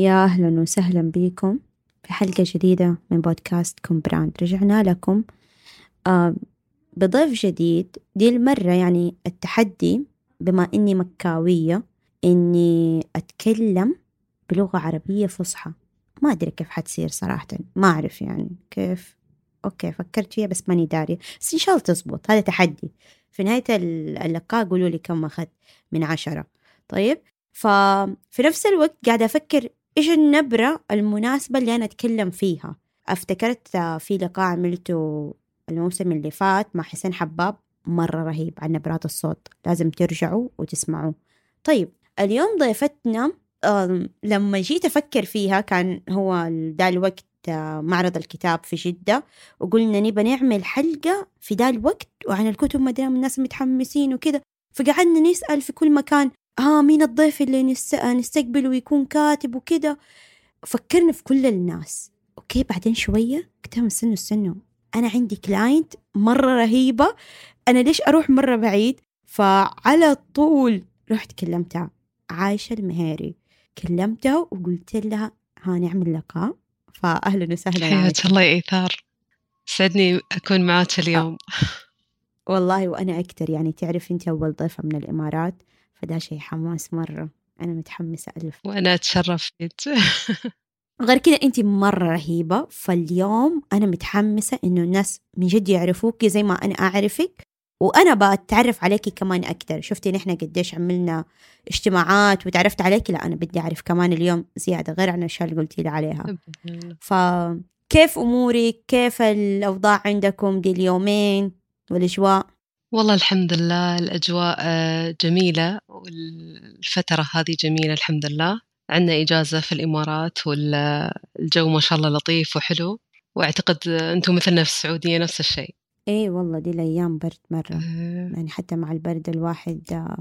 يا أهلا وسهلا بكم في حلقة جديدة من بودكاست كومبراند رجعنا لكم بضيف جديد. دي المرة يعني التحدي بما إني مكاوية إني أتكلم بلغة عربية فصحى. ما أدري كيف حتصير صراحة. ما أعرف يعني كيف. okay فكرت فيها بس ماني دارية. بس إن شاء الله تزبط. هذا تحدي. في نهاية اللقاء قولوا لي كم أخذت من عشرة. طيب ففي نفس الوقت قاعدة أفكر إيش النبرة المناسبة اللي أنا أتكلم فيها؟ أفتكرت في لقاء عملته الموسم اللي فات مع حسين حباب مرة رهيب عن نبرات الصوت لازم ترجعوا وتسمعوه. طيب اليوم ضيفتنا لما جيت أفكر فيها كان هو دا الوقت آه، معرض الكتاب في جدة وقلنا نبى نعمل حلقة في دا الوقت وعن الكتب ما دام الناس متحمسين وكذا فقعدنا نسأل في كل مكان ها مين الضيف اللي نستقبله ويكون كاتب وكذا فكرنا في كل الناس. okay بعدين شوية قلت استنوا استنوا أنا عندي client مرة رهيبة. أنا ليش أروح مرة بعيد؟ فعلى طول رحت كلمتها. عايشة المهيري. كلمتها وقلت لها ها نعمل لقاء فأهلا وسهلا حياك الله يا إيثار. سعدني أكون معك اليوم. والله وأنا أكتر. يعني تعرف أنت أول ضيفة من الإمارات. فده شيء حماس مرة. أنا متحمسة ألف. وأنا أتشرف فيك غير كذا أنت مرة رهيبة. فاليوم أنا متحمسة إنه الناس من جد يعرفوك زي ما أنا أعرفك وأنا بتعرف عليكي كمان أكتر. شفتي نحن قديش عملنا اجتماعات وتعرفت عليك؟ لا أنا بدي أعرف كمان اليوم زيادة غير عن الأشياء اللي قلتي لي عليها. فكيف أمورك؟ كيف الأوضاع عندكم دي اليومين والأجواء؟ والله الحمد لله الأجواء آه، جميلة والفترة هذه جميلة الحمد لله. عندنا إجازة في الإمارات والجو ما شاء الله لطيف وحلو. وأعتقد أنتم مثلنا في السعودية نفس الشيء. إيه والله دي الأيام برد مرة. أه. يعني حتى مع البرد الواحد آه،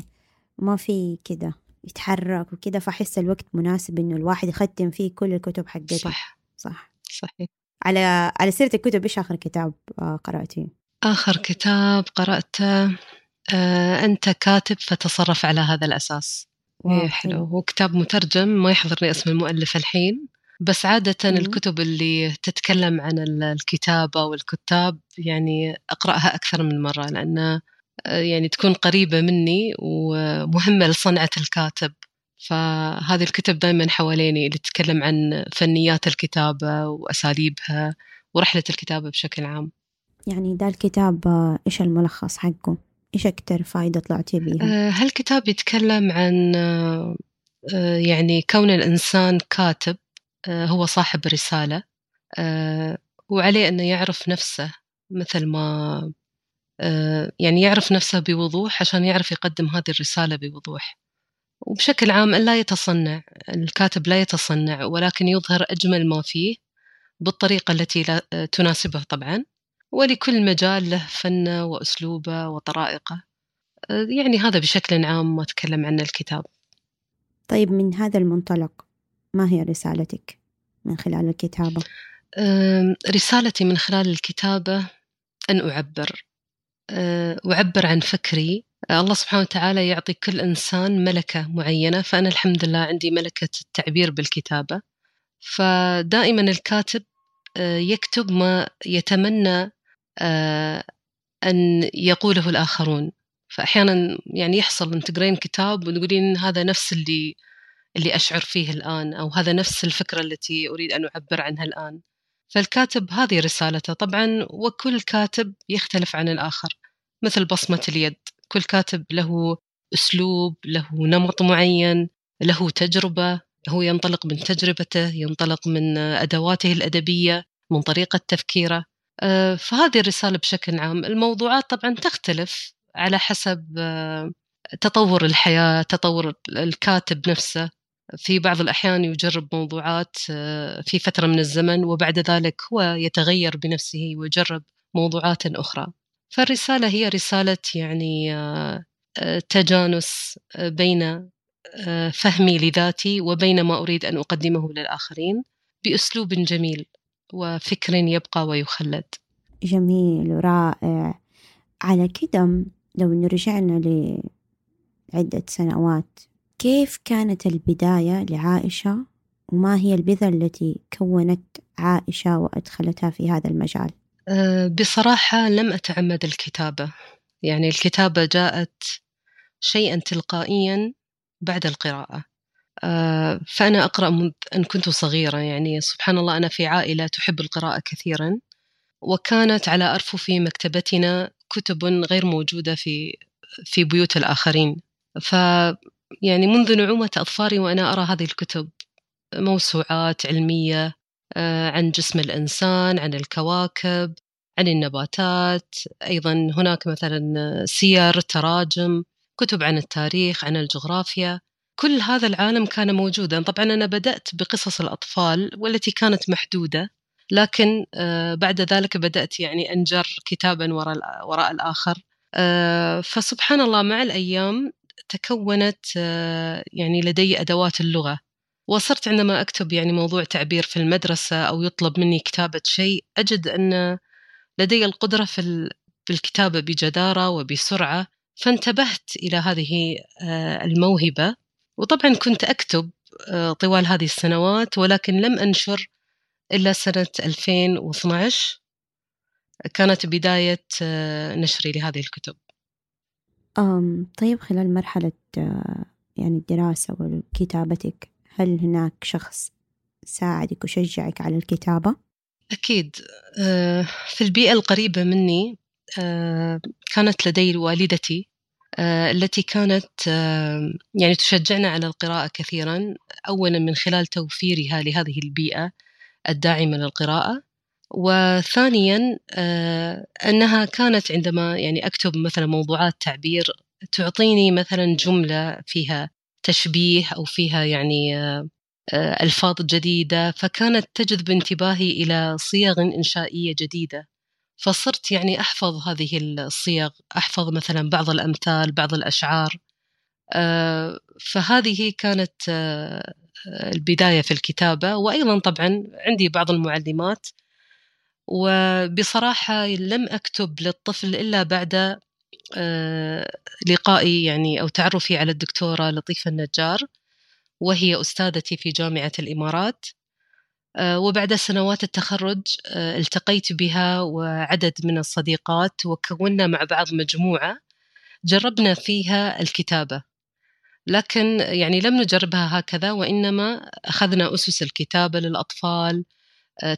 ما في كده يتحرك وكده فأحس الوقت مناسب إنه الواحد يختم فيه كل الكتب حقته. صح. صح. صحيح. على على سيرة الكتب إيش آخر كتاب آه، قرأتيه؟ آخر كتاب قرأته آه أنت كاتب فتصرف على هذا الأساس. إيه حلو. هو كتاب مترجم ما يحضرني اسم المؤلف الحين بس عادة مم. الكتب اللي تتكلم عن الكتابة والكتاب يعني أقرأها أكثر من مرة لأن آه، يعني تكون قريبة مني ومهمة لصنعة الكاتب. فهذه الكتب دائما حواليني اللي تتكلم عن فنيات الكتابة وأساليبها ورحلة الكتابة بشكل عام. يعني ده الكتاب آه، إيش الملخص حقه؟ إيش أكتر فايدة طلعتي بيها؟ هالكتاب آه، يتكلم عن يعني كون الإنسان كاتب آه، هو صاحب رسالة آه، وعليه أنه يعرف نفسه مثل ما آه، يعني يعرف نفسه بوضوح عشان يعرف يقدم هذه الرسالة بوضوح وبشكل عام لا يتصنع الكاتب لا يتصنع ولكن يظهر أجمل ما فيه بالطريقة التي تناسبه طبعا ولكل مجال له فنه وأسلوبه وطرائقه. يعني هذا بشكل عام ما أتكلم عنه الكتاب. طيب من هذا المنطلق ما هي رسالتك من خلال الكتابة؟ رسالتي من خلال الكتابة أن أعبر. أعبر عن فكري. الله سبحانه وتعالى يعطي كل إنسان ملكة معينة فأنا الحمد لله عندي ملكة التعبير بالكتابة. فدائما الكاتب يكتب ما يتمنى أن يقوله الآخرون. فأحيانا يعني يحصل أن تقرين كتاب وتقولين هذا نفس اللي اللي أشعر فيه الآن أو هذا نفس الفكرة التي أريد أن أعبر عنها الآن. فالكاتب هذه رسالته. طبعا وكل كاتب يختلف عن الآخر مثل بصمة اليد. كل كاتب له أسلوب له نمط معين له تجربة. هو ينطلق من تجربته ينطلق من أدواته الأدبية من طريقة تفكيره. آه، فهذه الرسالة بشكل عام الموضوعات طبعا تختلف على حسب آه، تطور الحياة تطور الكاتب نفسه. في بعض الأحيان يجرب موضوعات آه، في فترة من الزمن وبعد ذلك هو يتغير بنفسه ويجرب موضوعات أخرى. فالرسالة هي رسالة يعني آه، آه، تجانس بين فهمي لذاتي وبين ما أريد أن أقدمه للآخرين بأسلوب جميل. وفكر يبقى ويخلد. جميل ورائع. على كده لو نرجعنا لعدة سنوات كيف كانت البداية لعائشة؟ وما هي البذرة التي كونت عائشة وأدخلتها في هذا المجال؟ أه، بصراحة لم أتعمد الكتابة. يعني الكتابة جاءت شيئا تلقائيا بعد القراءة. فأنا أقرأ منذ أن كنت صغيرة. يعني سبحان الله أنا في عائلة تحب القراءة كثيرا وكانت على أرفف مكتبتنا كتب غير موجودة في في بيوت الآخرين. ف يعني منذ نعومة أظفاري وأنا أرى هذه الكتب موسوعات علمية آه، عن جسم الإنسان عن الكواكب عن النباتات. أيضا هناك مثلا سير تراجم كتب عن التاريخ عن الجغرافيا. كل هذا العالم كان موجودا. طبعا أنا بدأت بقصص الأطفال والتي كانت محدودة لكن آه، بعد ذلك بدأت يعني أنجر كتابا وراء, وراء الآخر. آه، فسبحان الله مع الأيام تكونت يعني لدي أدوات اللغة. وصرت عندما أكتب يعني موضوع تعبير في المدرسة أو يطلب مني كتابة شيء أجد أن لدي القدرة في الكتابة بجدارة وبسرعة. فانتبهت إلى هذه آه، الموهبة. وطبعا كنت أكتب آه، طوال هذه السنوات ولكن لم أنشر إلا سنة 2012 كانت بداية آه، نشري لهذه الكتب. طيب خلال مرحلة يعني الدراسة وكتابتك هل هناك شخص ساعدك وشجعك على الكتابة؟ أكيد. آه، في البيئة القريبة مني آه، كانت لدي والدتي. آه، التي كانت يعني تشجعنا على القراءة كثيرا أولا من خلال توفيرها لهذه البيئة الداعمة للقراءة وثانيا أنها كانت عندما يعني أكتب مثلا موضوعات تعبير تعطيني مثلا جملة فيها تشبيه أو فيها يعني آه، آه، ألفاظ جديدة فكانت تجذب انتباهي إلى صيغ إنشائية جديدة. فصرت يعني أحفظ هذه الصيغ أحفظ مثلا بعض الأمثال بعض الأشعار. آه، فهذه كانت البداية في الكتابة. وأيضا طبعا عندي بعض المعلمات. وبصراحة لم أكتب للطفل إلا بعد آه، لقائي يعني أو تعرفي على الدكتورة لطيفة النجار. وهي أستاذتي في جامعة الإمارات. آه، وبعد سنوات التخرج آه، التقيت بها وعدد من الصديقات وكونا مع بعض مجموعة جربنا فيها الكتابة. لكن يعني لم نجربها هكذا وإنما أخذنا أسس الكتابة للأطفال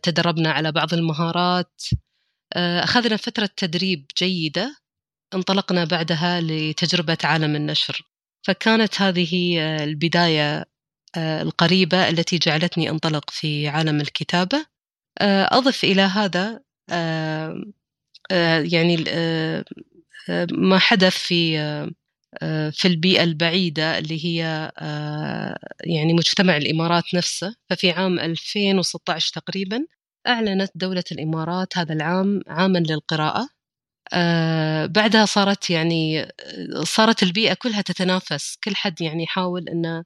تدربنا على بعض المهارات أخذنا فترة تدريب جيدة انطلقنا بعدها لتجربة عالم النشر. فكانت هذه البداية آه، القريبة التي جعلتني أنطلق في عالم الكتابة. آه، أضف إلى هذا آه، يعني ما حدث في في البيئة البعيدة اللي هي يعني مجتمع الإمارات نفسه. ففي عام 2016 تقريبا أعلنت دولة الإمارات هذا العام عاما للقراءة. آه بعدها صارت يعني صارت البيئة كلها تتنافس. كل حد يعني يحاول أنه آه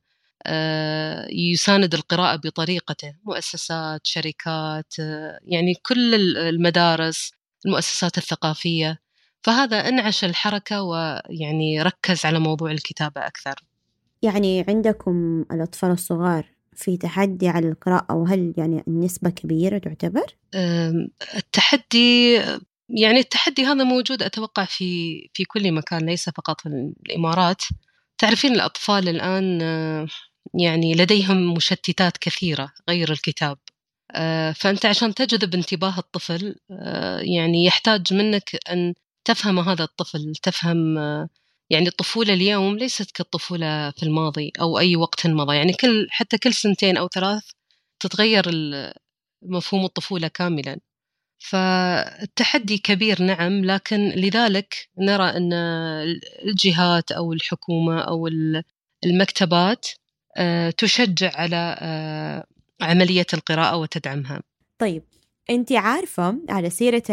يساند القراءة بطريقته مؤسسات شركات آه يعني كل المدارس المؤسسات الثقافية. فهذا أنعش الحركة ويعني ركز على موضوع الكتابة أكثر. يعني عندكم الأطفال الصغار في تحدي على القراءة وهل يعني النسبة كبيرة تعتبر؟ التحدي يعني التحدي هذا موجود أتوقع في في كل مكان ليس فقط في الإمارات. تعرفين الأطفال الآن آه، يعني لديهم مشتتات كثيرة غير الكتاب. آه، فأنت عشان تجذب انتباه الطفل آه، يعني يحتاج منك أن تفهم هذا الطفل تفهم يعني الطفوله اليوم ليست كالطفولة في الماضي أو أي وقت مضى. يعني كل حتى كل سنتين أو ثلاث تتغير مفهوم الطفولة كاملا. فالتحدي كبير نعم لكن لذلك نرى أن الجهات أو الحكومة أو المكتبات آه، تشجع على آه، عملية القراءة وتدعمها. طيب أنت عارفة على سيرة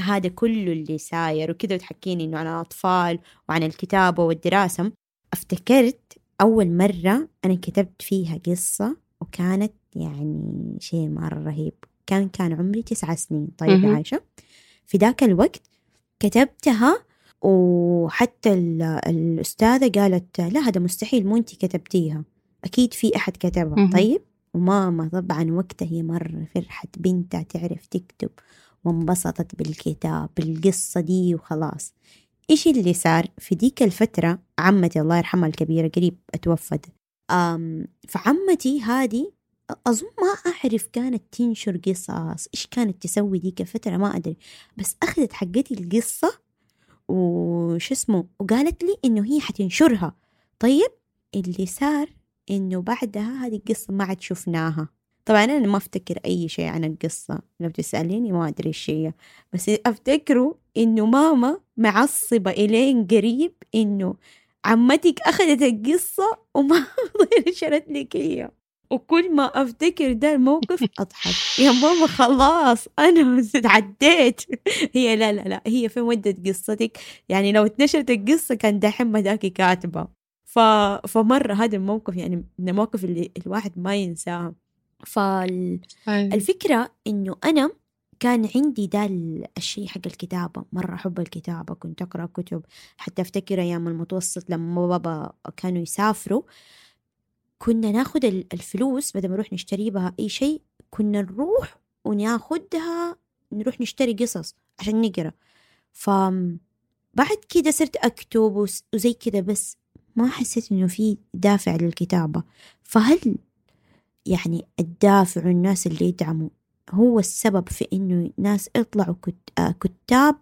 هذا كله اللي ساير وكذا وتحكيني إنه عن الأطفال وعن الكتابة والدراسة أفتكرت أول مرة أنا كتبت فيها قصة وكانت يعني شيء مرة رهيب. كان كان عمري تسعة سنين. طيب عايشة؟ في ذاك الوقت كتبتها وحتى الأستاذة قالت لا هذا مستحيل مو أنت كتبتيها. أكيد في أحد كتبها. طيب؟ وماما طبعا وقتها هي مرة فرحت بنتها تعرف تكتب وانبسطت بالكتاب بالقصة دي وخلاص. إيش اللي صار؟ في ديك الفترة عمتي الله يرحمها الكبيرة قريب اتوفت أم فعمتي هذه أظن ما أعرف كانت تنشر قصص إيش كانت تسوي ديك الفترة ما أدري. بس أخذت حقتي القصة وش اسمه وقالت لي إنه هي حتنشرها. طيب اللي صار إنه بعدها هذه القصة ما عاد شفناها. طبعا أنا ما أفتكر أي شيء عن القصة. لو تسأليني ما أدري إيش هي. بس أفتكره إنه ماما معصبة إلين قريب إنه عمتك أخذت القصة وما نشرت لك هي. وكل ما أفتكر ده الموقف أضحك. يا ماما خلاص أنا عديت. هي لا لا لا هي في مدة قصتك. يعني لو اتنشرت القصة كان دحين مداكي كاتبة. ف... فمرة هذا الموقف يعني من المواقف اللي الواحد ما ينساها. فالفكرة إنه أنا كان عندي ده الشيء حق الكتابة. مرة أحب الكتابة كنت أقرأ كتب. حتى أفتكر أيام المتوسط لما بابا كانوا يسافروا. كنا ناخد الفلوس بدل ما نروح نشتري بها أي شيء كنا نروح وناخدها نروح نشتري قصص عشان نقرأ. ف بعد كده صرت أكتب وزي كده بس ما حسيت إنه في دافع للكتابة. فهل يعني الدافع والناس اللي يدعموا هو السبب في إنه ناس يطلعوا كتاب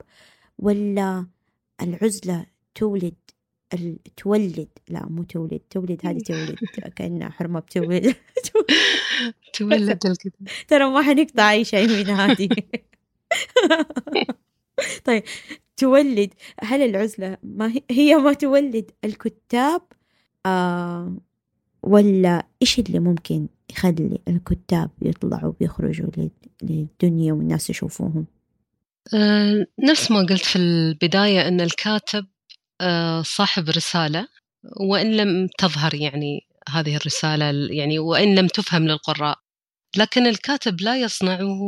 ولا العزلة تولد تولد لا مو تولد تولد هذه تولد كأنها حرمة بتولد. تولد الكتاب. ترى ما حنقطع أي شيء من هذه. طيب تولد هل العزلة ما هي ما تولد الكتاب؟ آه ولا إيش اللي ممكن يخلي الكتاب يطلعوا بيخرجوا للدنيا والناس يشوفوهم؟ أه نفس ما قلت في البداية أن الكاتب صاحب رسالة وإن لم تظهر يعني هذه الرسالة يعني وإن لم تفهم للقراء. لكن الكاتب لا يصنعه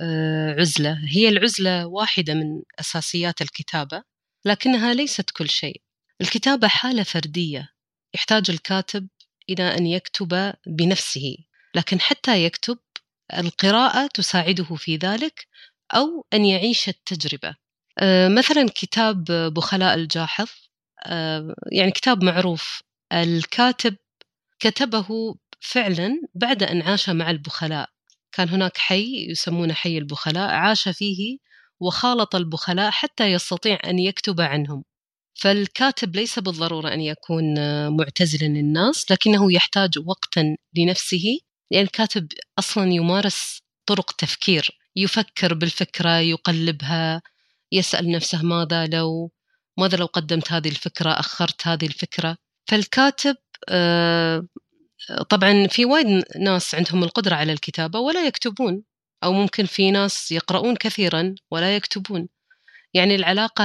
أه عزلة. هي العزلة واحدة من أساسيات الكتابة لكنها ليست كل شيء. الكتابة حالة فردية. يحتاج الكاتب إلى أن يكتب بنفسه. لكن حتى يكتب القراءة تساعده في ذلك أو أن يعيش التجربة. آه، مثلا كتاب بخلاء الجاحظ آه، يعني كتاب معروف. الكاتب كتبه فعلا بعد أن عاش مع البخلاء. كان هناك حي يسمونه حي البخلاء عاش فيه وخالط البخلاء حتى يستطيع أن يكتب عنهم. فالكاتب ليس بالضرورة أن يكون معتزلا للناس لكنه يحتاج وقتا لنفسه لأن الكاتب أصلا يمارس طرق تفكير. يفكر بالفكرة يقلبها يسأل نفسه ماذا لو ماذا لو قدمت هذه الفكرة أخرت هذه الفكرة. فالكاتب آه، طبعا في وايد ناس عندهم القدرة على الكتابة ولا يكتبون أو ممكن في ناس يقرؤون كثيرا ولا يكتبون. يعني العلاقة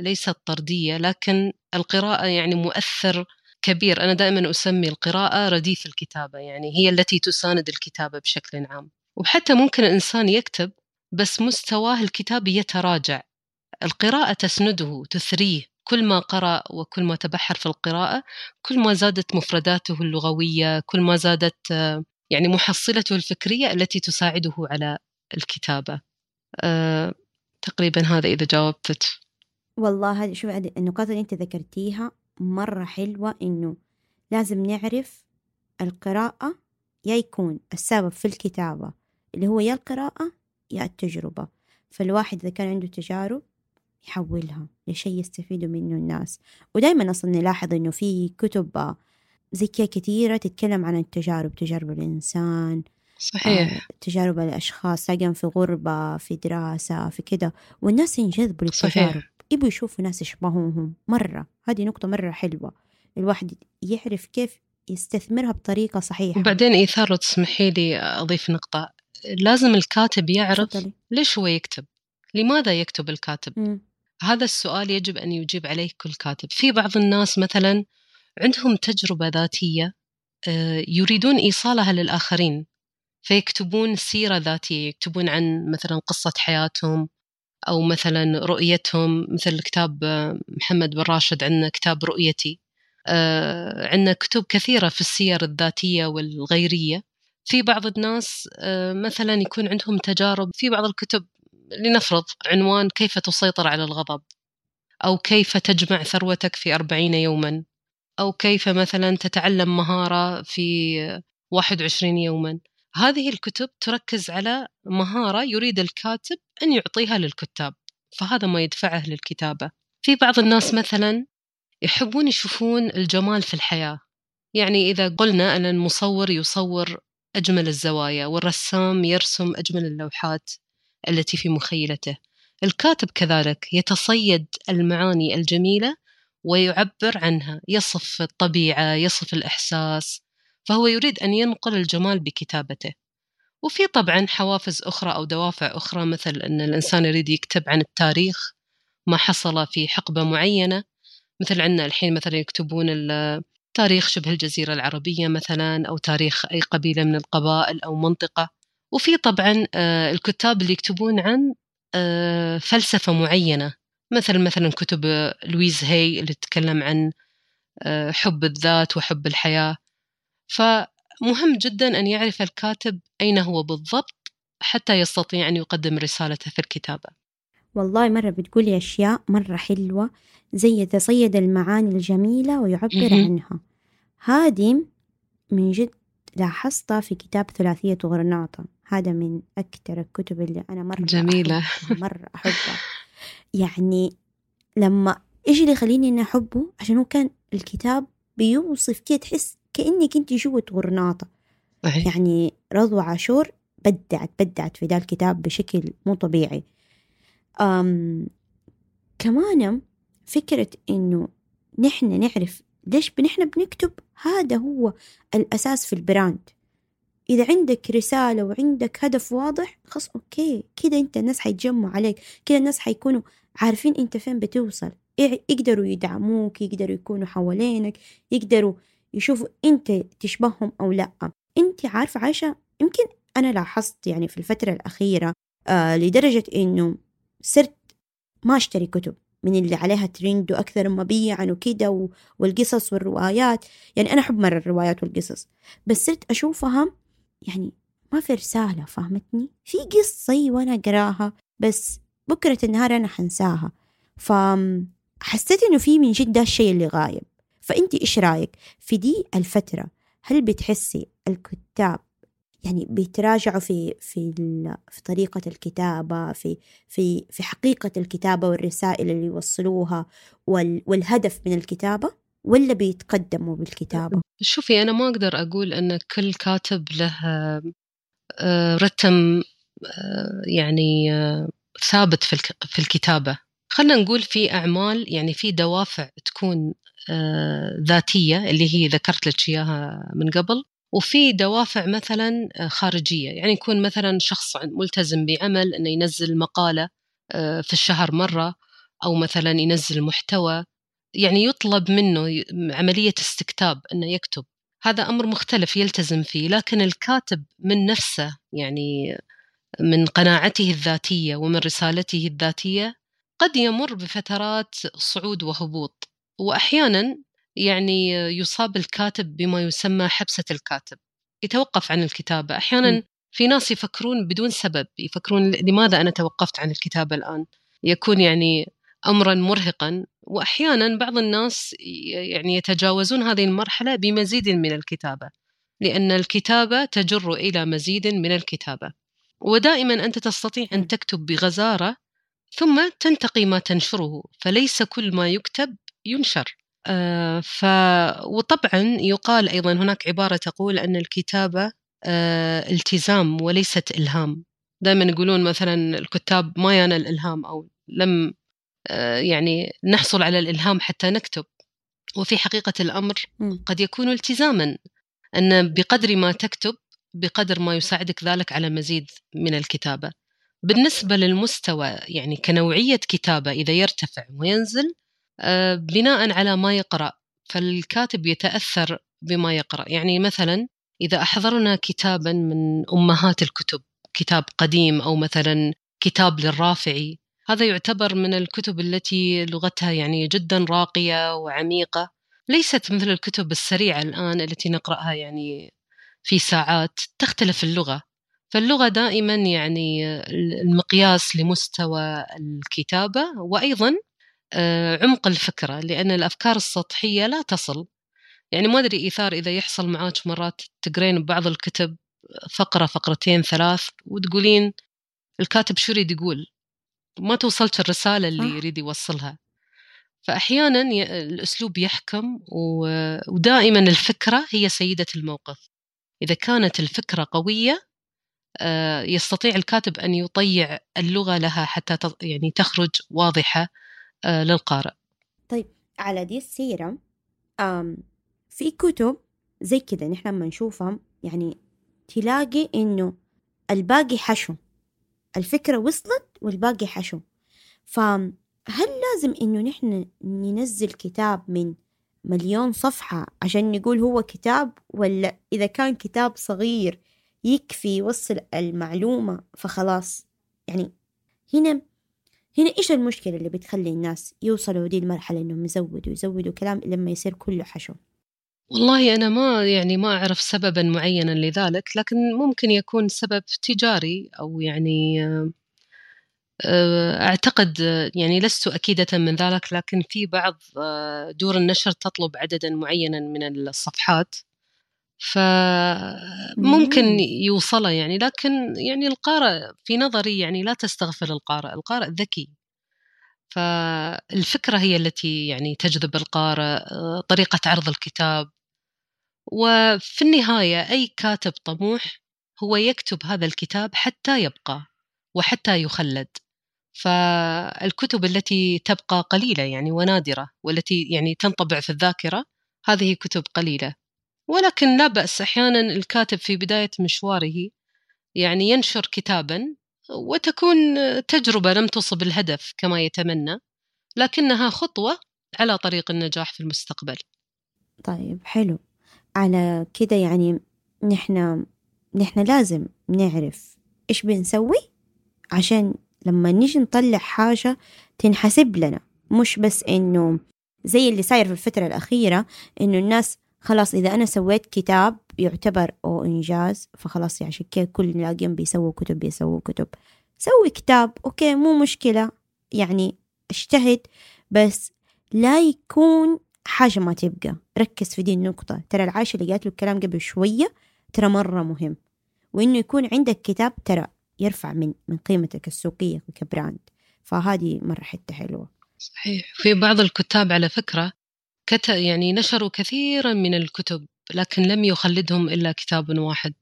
ليست طردية لكن القراءة يعني مؤثر كبير. أنا دائما أسمي القراءة رديف الكتابة يعني هي التي تساند الكتابة بشكل عام. وحتى ممكن الإنسان يكتب بس مستواه الكتابي يتراجع. القراءة تسنده تثريه. كل ما قرأ وكل ما تبحر في القراءة كل ما زادت مفرداته اللغوية كل ما زادت يعني محصلته الفكرية التي تساعده على الكتابة. أه تقريبا هذا إذا جاوبتك والله هذه شوف النقاط اللي أنت ذكرتيها مرة حلوة إنه لازم نعرف القراءة يا يكون السبب في الكتابة اللي هو يا القراءة يا التجربة. فالواحد إذا كان عنده تجارب يحولها لشيء يستفيدوا منه الناس. ودائما أصلا نلاحظ إنه في كتب زي كذا كثيرة تتكلم عن التجارب تجارب الإنسان صحيح. آه تجارب الأشخاص سواء في غربة في دراسة في كده والناس ينجذبوا للتجارب. يبوا يشوفوا ناس يشبهوهم مرة. هذه نقطة مرة حلوة. الواحد يعرف كيف يستثمرها بطريقة صحيحة. وبعدين إيثار تسمحي لي أضيف نقطة. لازم الكاتب يعرف. ليش هو يكتب؟ لماذا يكتب الكاتب؟ م. هذا السؤال يجب أن يجيب عليه كل كاتب. في بعض الناس مثلا عندهم تجربة ذاتية آه، يريدون إيصالها للآخرين فيكتبون سيرة ذاتية يكتبون عن مثلا قصة حياتهم أو مثلا رؤيتهم مثل كتاب محمد بن راشد عندنا كتاب رؤيتي آه، عندنا كتب كثيرة في السير الذاتية والغيرية. في بعض الناس آه، مثلا يكون عندهم تجارب. في بعض الكتب لنفرض عنوان كيف تسيطر على الغضب؟ أو كيف تجمع ثروتك في أربعين يوما؟ أو كيف مثلا تتعلم مهارة في 21 يوما؟ هذه الكتب تركز على مهارة يريد الكاتب أن يعطيها للكتاب فهذا ما يدفعه للكتابة. في بعض الناس مثلا يحبون يشوفون الجمال في الحياة. يعني إذا قلنا أن المصور يصور أجمل الزوايا والرسام يرسم أجمل اللوحات. التي في مخيلته. الكاتب كذلك يتصيد المعاني الجميلة ويعبر عنها يصف الطبيعة يصف الإحساس فهو يريد أن ينقل الجمال بكتابته. وفي طبعا حوافز أخرى أو دوافع أخرى مثل أن الإنسان يريد يكتب عن التاريخ ما حصل في حقبة معينة مثل عندنا الحين مثلا يكتبون تاريخ شبه الجزيرة العربية مثلا أو تاريخ أي قبيلة من القبائل أو منطقة. وفي طبعا آه، الكتاب اللي يكتبون عن آه، فلسفة معينة مثل مثلا كتب لويز هي اللي تتكلم عن آه، حب الذات وحب الحياة. فمهم جدا أن يعرف الكاتب أين هو بالضبط حتى يستطيع أن يقدم رسالته في الكتابة. والله مرة بتقولي أشياء مرة حلوة زي يتصيد المعاني الجميلة ويعبر عنها. هذه من جد لاحظتها في كتاب ثلاثية غرناطة هذا من أكثر الكتب اللي أنا مرة جميلة. أحبها مرة أحبها. يعني لما إيش اللي يخليني إني أحبه؟ عشان هو كان الكتاب بيوصف كده تحس كأنك أنت جوة غرناطة يعني رضوى عاشور بدعت بدعت في ذا الكتاب بشكل مو طبيعي. أم كمان فكرة إنه نحن نعرف ليش نحن بنكتب هذا هو الأساس في ال brand. إذا عندك رسالة وعندك هدف واضح خلاص okay كده أنت الناس حيتجمعوا عليك كده الناس حيكونوا عارفين أنت فين بتوصل. يقدروا يدعموك يقدروا يكونوا حوالينك يقدروا يشوفوا أنت تشبههم أو لأ. أنت عارفة عايشة يمكن أنا لاحظت يعني في الفترة الأخيرة آه لدرجة إنه صرت ما أشتري كتب. من اللي عليها ترند وأكثر مبيعا وكده والقصص والروايات. يعني أنا أحب مرة الروايات والقصص بس صرت أشوفها يعني ما في رسالة فهمتني؟ في قصة وأنا أقراها بس بكرة النهار أنا حنساها. فحسيت إنه في من جد الشيء اللي غايب. فأنت إيش رأيك؟ في دي الفترة هل بتحسي الكتاب يعني بيتراجعوا في في في طريقة الكتابة في في في حقيقة الكتابة والرسائل اللي يوصلوها والهدف من الكتابة ولا بيتقدموا بالكتابة؟ شوفي أنا ما أقدر أقول أن كل كاتب له آه، رتم آه، يعني آه، ثابت في الكتابة خلينا نقول في أعمال يعني في دوافع تكون ذاتية اللي هي ذكرت لك إياها من قبل وفي دوافع مثلا آه، خارجية. يعني يكون مثلا شخص ملتزم بعمل إنه ينزل مقالة آه، في الشهر مرة أو مثلا ينزل محتوى. يعني يطلب منه عملية استكتاب إنه يكتب. هذا أمر مختلف يلتزم فيه. لكن الكاتب من نفسه يعني من قناعته الذاتية ومن رسالته الذاتية قد يمر بفترات صعود وهبوط. واحيانا يعني يصاب الكاتب بما يسمى حبسة الكاتب يتوقف عن الكتابة. أحيانا في ناس يفكرون بدون سبب يفكرون لماذا أنا توقفت عن الكتابة الآن؟ يكون يعني أمرا مرهقا وأحيانا بعض الناس يعني يتجاوزون هذه المرحلة بمزيد من الكتابة لأن الكتابة تجر إلى مزيد من الكتابة. ودائما أنت تستطيع أن تكتب بغزارة ثم تنتقي ما تنشره فليس كل ما يكتب ينشر. ف وطبعا يقال أيضا هناك عبارة تقول أن الكتابة آه، التزام وليست إلهام. دائما يقولون مثلا الكتاب ما يانا الإلهام أو لم آه، يعني نحصل على الإلهام حتى نكتب. وفي حقيقة الأمر قد يكون التزاما أن بقدر ما تكتب بقدر ما يساعدك ذلك على مزيد من الكتابة. بالنسبة للمستوى يعني كنوعية كتابة إذا يرتفع وينزل آه، بناء على ما يقرأ. فالكاتب يتأثر بما يقرأ. يعني مثلا إذا أحضرنا كتابا من أمهات الكتب كتاب قديم أو مثلا كتاب للرافعي هذا يعتبر من الكتب التي لغتها يعني جدا راقية وعميقة. ليست مثل الكتب السريعة الآن التي نقرأها يعني في ساعات تختلف اللغة. فاللغة دائما يعني المقياس لمستوى الكتابة وأيضا آه، عمق الفكرة لأن الأفكار السطحية لا تصل. يعني ما أدري إيثار إذا يحصل معاك مرات تقرين ببعض الكتب فقرة فقرتين ثلاث وتقولين الكاتب شو يريد يقول؟ ما توصلك الرسالة اللي يريد يوصلها. فأحيانا الأسلوب يحكم ودائما الفكرة هي سيدة الموقف. إذا كانت الفكرة قوية آه، يستطيع الكاتب أن يطيع اللغة لها حتى يعني تخرج واضحة. آه، للقارئ. طيب على دي السيرة في كتب زي كده نحن لما نشوفها يعني تلاقي إنه الباقي حشو الفكرة وصلت والباقي حشو. فهل لازم إنه نحن ننزل كتاب من مليون صفحة عشان نقول هو كتاب ولا إذا كان كتاب صغير يكفي يوصل المعلومة فخلاص؟ يعني هنا هنا إيش المشكلة اللي بتخلي الناس يوصلوا دي المرحلة إنهم يزودوا يزودوا كلام لما يصير كله حشو؟ والله أنا ما يعني ما أعرف سببا معينا لذلك لكن ممكن يكون سبب تجاري أو يعني آه، أعتقد يعني لست أكيدة من ذلك لكن في بعض آه، دور النشر تطلب عددا معينا من الصفحات. فممكن يوصله يعني لكن يعني القارئ في نظري يعني لا تستغفل القارئ القارئ ذكي. فالفكرة هي التي يعني تجذب القارئ آه، طريقة عرض الكتاب. وفي النهاية أي كاتب طموح هو يكتب هذا الكتاب حتى يبقى وحتى يخلد. فالكتب التي تبقى قليلة يعني ونادرة والتي يعني تنطبع في الذاكرة هذه كتب قليلة. ولكن لا بأس أحيانا الكاتب في بداية مشواره يعني ينشر كتابا وتكون تجربة لم تصب الهدف كما يتمنى لكنها خطوة على طريق النجاح في المستقبل. طيب حلو. على كده يعني نحن نحن لازم نعرف إيش بنسوي عشان لما نيجي نطلع حاجة تنحسب لنا مش بس إنه زي اللي صاير في الفترة الأخيرة إنه الناس خلاص إذا أنا سويت كتاب يعتبر أو إنجاز فخلاص يعني كيف كل لاقيهم بيسووا كتب بيسووا كتب. سوي كتاب okay مو مشكلة. يعني اجتهد بس لا يكون حاجة ما تبقى. ركز في دي النقطة. ترى العايشة اللي قالت له الكلام قبل شوية ترى مرة مهم. وإنه يكون عندك كتاب ترى يرفع من من قيمتك السوقية ك brand. فهذه مرة حتة حلوة. صحيح. في بعض الكتاب على فكرة كتب يعني نشروا كثيرا من الكتب لكن لم يخلدهم إلا كتاب واحد.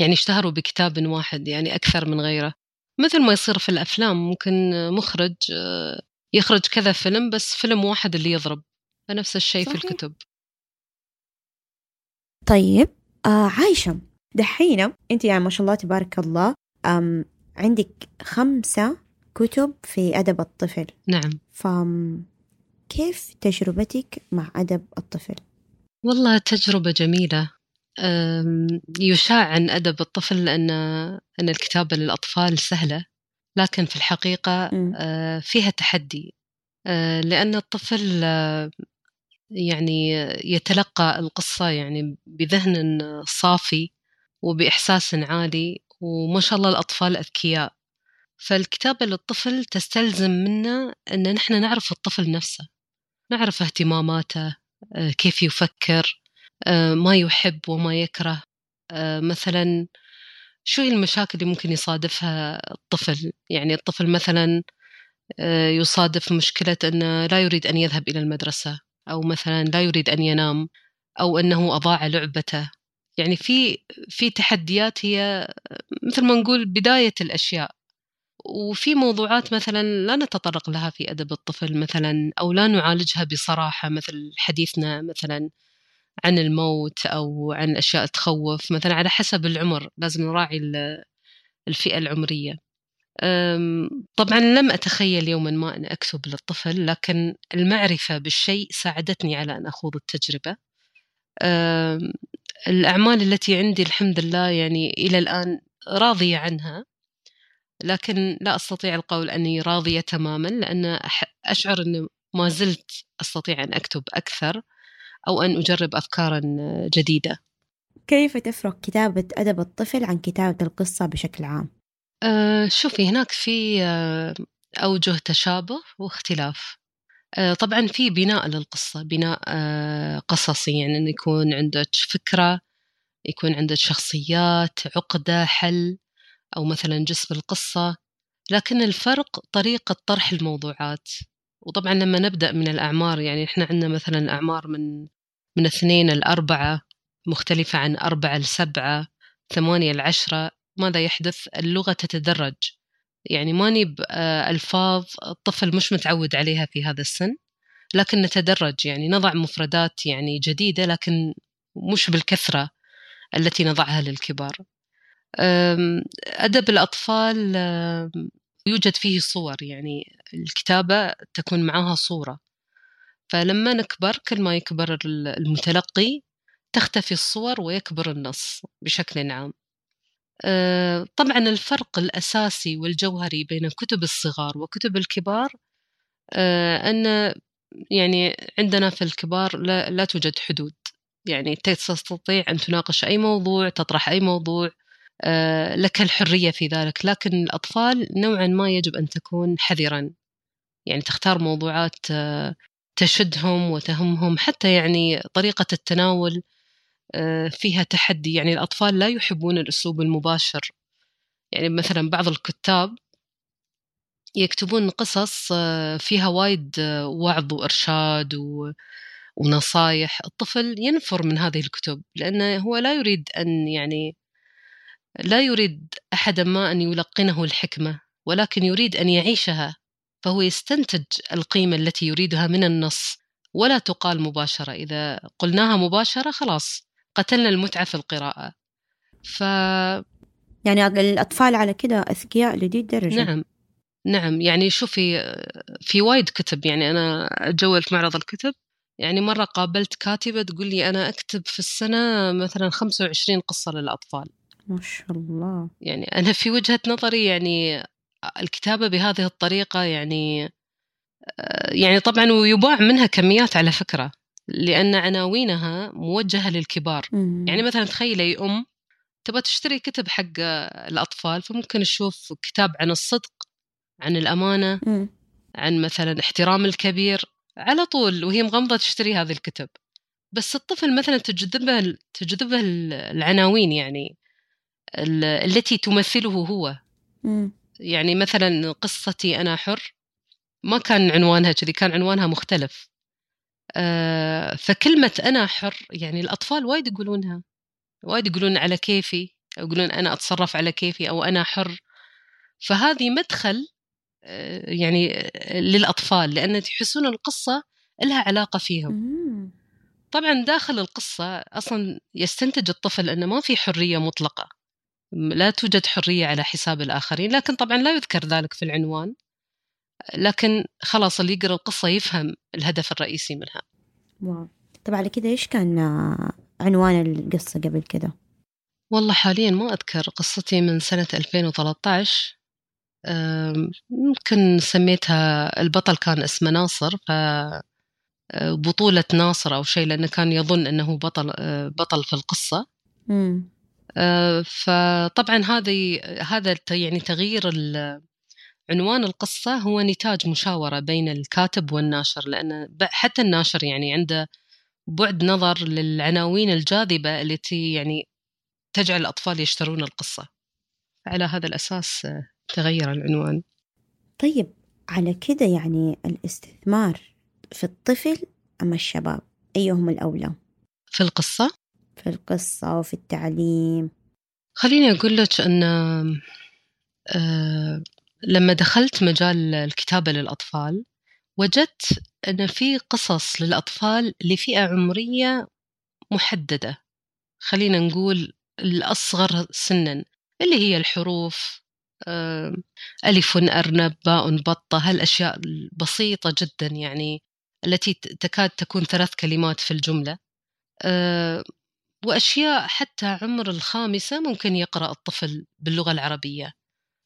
يعني اشتهروا بكتاب واحد يعني أكثر من غيره. مثل ما يصير في الأفلام ممكن مخرج آه، يخرج كذا فيلم بس فيلم واحد اللي يضرب. فنفس الشيء صحيح. في الكتب. طيب آه عايشة دحين أنت يعني ما شاء الله تبارك الله أم عندك خمسة كتب في أدب الطفل. نعم. فم كيف تجربتك مع أدب الطفل؟ والله تجربة جميلة. يشاع عن أدب الطفل أن أن الكتابة للأطفال سهلة لكن في الحقيقة آه، فيها تحدي. آه، لأن الطفل يعني يتلقى القصة يعني بذهن صافي وبإحساس عالي وما شاء الله الأطفال أذكياء. فالكتابة للطفل تستلزم منا أن نحن نعرف الطفل نفسه. نعرف اهتماماته آه، كيف يفكر آه، ما يحب وما يكره. آه، مثلا شو هي المشاكل اللي ممكن يصادفها الطفل؟ يعني الطفل مثلا يصادف مشكلة أنه لا يريد أن يذهب إلى المدرسة أو مثلا لا يريد أن ينام أو أنه أضاع لعبته. يعني في في تحديات هي مثل ما نقول بداية الأشياء. وفي موضوعات مثلا لا نتطرق لها في أدب الطفل مثلا أو لا نعالجها بصراحة مثل حديثنا مثلا عن الموت أو عن أشياء تخوف مثلا على حسب العمر لازم نراعي الفئة العمرية. طبعا لم أتخيل يوما ما أن أكتب للطفل لكن المعرفة بالشيء ساعدتني على أن أخوض التجربة. الأعمال التي عندي الحمد لله يعني إلى الآن راضية عنها. لكن لا أستطيع القول أني راضية تماما لأن أشعر أن ما زلت أستطيع أن أكتب أكثر أو أن أجرب أفكارا جديدة. كيف تفرق كتابة أدب الطفل عن كتابة القصة بشكل عام؟ أه شوفي هناك في أه أوجه تشابه واختلاف. أه طبعا في بناء للقصة بناء أه قصصي يعني أن يكون عندك فكرة يكون عندك شخصيات عقدة حل. أو مثلا جسم القصة لكن الفرق طريقة طرح الموضوعات. وطبعا لما نبدأ من الأعمار يعني إحنا عندنا مثلا أعمار من من اثنين الأربعة مختلفة عن أربعة لسبعة ثمانية العشرة ماذا يحدث؟ اللغة تتدرج. يعني ماني بألفاظ الطفل مش متعود عليها في هذا السن لكن نتدرج. يعني نضع مفردات يعني جديدة لكن مش بالكثرة التي نضعها للكبار. أدب الأطفال يوجد فيه صور يعني الكتابة تكون معها صورة. فلما نكبر كل ما يكبر المتلقي تختفي الصور ويكبر النص بشكل عام. آه، طبعا الفرق الأساسي والجوهري بين كتب الصغار وكتب الكبار آه، أن يعني عندنا في الكبار لا, لا توجد حدود. يعني تستطيع أن تناقش أي موضوع تطرح أي موضوع لك الحرية في ذلك. لكن الأطفال نوعا ما يجب أن تكون حذرا. يعني تختار موضوعات تشدهم وتهمهم. حتى يعني طريقة التناول آه، فيها تحدي. يعني الأطفال لا يحبون الأسلوب المباشر. يعني مثلا بعض الكتاب يكتبون قصص آه، فيها وايد آه، وعظ وإرشاد و... ونصايح. الطفل ينفر من هذه الكتب لأنه هو لا يريد أن يعني لا يريد أحدا ما أن يلقنه الحكمة ولكن يريد أن يعيشها فهو يستنتج القيمة التي يريدها من النص ولا تقال مباشرة. إذا قلناها مباشرة خلاص قتلنا المتعة في القراءة. ف يعني الأطفال على كده أذكياء لدي الدرجة. نعم نعم. يعني شوفي في وايد كتب. يعني أنا أجول في معرض الكتب. يعني مرة قابلت كاتبة تقول لي أنا أكتب في السنة مثلا 25 قصة للأطفال. ما شاء الله يعني أنا في وجهة نظري يعني الكتابة بهذه الطريقة يعني يعني طبعا ويباع منها كميات على فكرة لأن عناوينها موجهة للكبار مم. يعني مثلا تخيلي أم تبغى تشتري كتب حق الأطفال فممكن تشوف كتاب عن الصدق عن الأمانة مم. عن مثلا احترام الكبير على طول وهي مغمضة تشتري هذه الكتب بس الطفل مثلا تجذبه تجذبه العناوين يعني التي تمثله هو. مم. يعني مثلا قصتي أنا حر ما كان عنوانها كذي كان عنوانها مختلف. آه، فكلمة أنا حر يعني الأطفال وايد يقولونها وايد يقولون على كيفي أو يقولون أنا أتصرف على كيفي أو أنا حر. فهذه مدخل آه، يعني للأطفال لأن يحسون القصة لها علاقة فيهم. طبعا داخل القصة أصلا يستنتج الطفل أنه ما في حرية مطلقة. لا توجد حرية على حساب الآخرين لكن طبعا لا يذكر ذلك في العنوان. لكن خلاص اللي يقرأ القصة يفهم الهدف الرئيسي منها. واو. طب على كذا إيش كان عنوان القصة قبل كذا؟ والله حاليا ما أذكر. قصتي من سنة 2013 ممكن سميتها البطل كان اسمه ناصر ف أه، بطولة ناصر أو شيء لأنه كان يظن أنه بطل أه، بطل في القصة. مم. أه، فطبعا هذه هذا يعني تغيير عنوان القصة هو نتاج مشاورة بين الكاتب والناشر لأن حتى الناشر يعني عنده بعد نظر للعناوين الجاذبة التي يعني تجعل الأطفال يشترون القصة. على هذا الأساس آه، تغير العنوان. طيب على كده يعني الاستثمار في الطفل أم الشباب؟ أيهم الأولى؟ في القصة؟ في القصة وفي التعليم. خليني أقول لك أن آه، لما دخلت مجال الكتابة للأطفال وجدت أن في قصص للأطفال لفئة عمرية محددة. خلينا نقول الأصغر سنا اللي هي الحروف ألف أرنب باء بطة هالأشياء البسيطة جدا يعني التي تكاد تكون ثلاث كلمات في الجملة. وأشياء حتى عمر الخامسة ممكن يقرأ الطفل باللغة العربية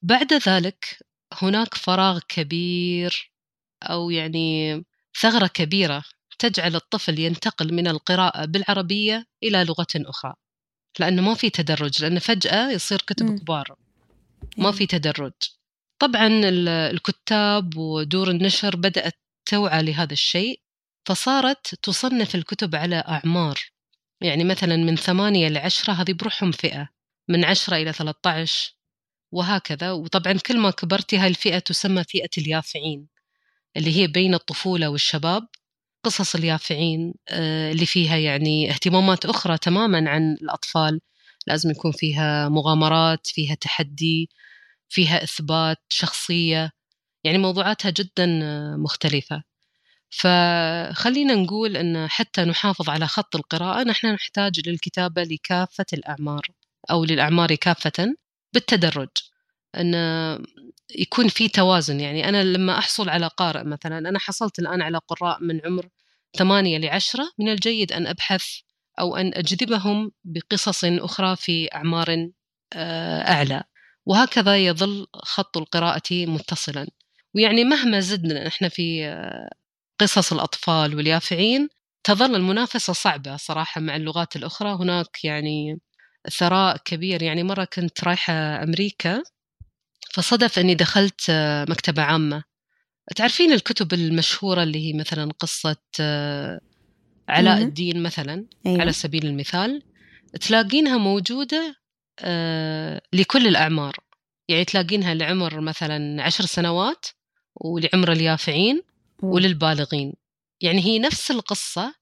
بعد ذلك هناك فراغ كبير أو يعني ثغرة كبيرة تجعل الطفل ينتقل من القراءة بالعربية إلى لغة أخرى لأنه ما في تدرج لأنه فجأة يصير كتب مم. كبار ما أيوة. في تدرج طبعا ال- الكتاب ودور النشر بدأت توعى لهذا الشيء فصارت تصنف الكتب على أعمار يعني مثلا من ثمانية لعشرة هذه بروحهم فئة من عشرة إلى 13 وهكذا. وطبعا كل ما كبرتي هاي الفئة تسمى فئة اليافعين اللي هي بين الطفولة والشباب قصص اليافعين آه، اللي فيها يعني اهتمامات أخرى تماما عن الأطفال. لازم يكون فيها مغامرات فيها تحدي فيها إثبات شخصية يعني موضوعاتها جدا مختلفة. فخلينا نقول أن حتى نحافظ على خط القراءة نحن نحتاج للكتابة لكافة الأعمار أو للأعمار كافة بالتدرج. أن يكون في توازن يعني أنا لما أحصل على قارئ مثلا أنا حصلت الآن على قراء من عمر ثمانية لعشرة من الجيد أن أبحث أو أن أجذبهم بقصص أخرى في أعمار آه، أعلى. وهكذا يظل خط القراءة متصلا. ويعني مهما زدنا إحنا في آه، قصص الأطفال واليافعين تظل المنافسة صعبة صراحة مع اللغات الأخرى هناك يعني ثراء كبير يعني مرة كنت رايحة أمريكا فصدف أني دخلت آه، مكتبة عامة تعرفين الكتب المشهورة اللي هي مثلا قصة آه، علاء. الدين مثلا أيوة. على سبيل المثال تلاقينها موجودة آه، لكل الأعمار يعني تلاقينها لعمر مثلا عشر سنوات ولعمر اليافعين. وللبالغين. يعني هي نفس القصة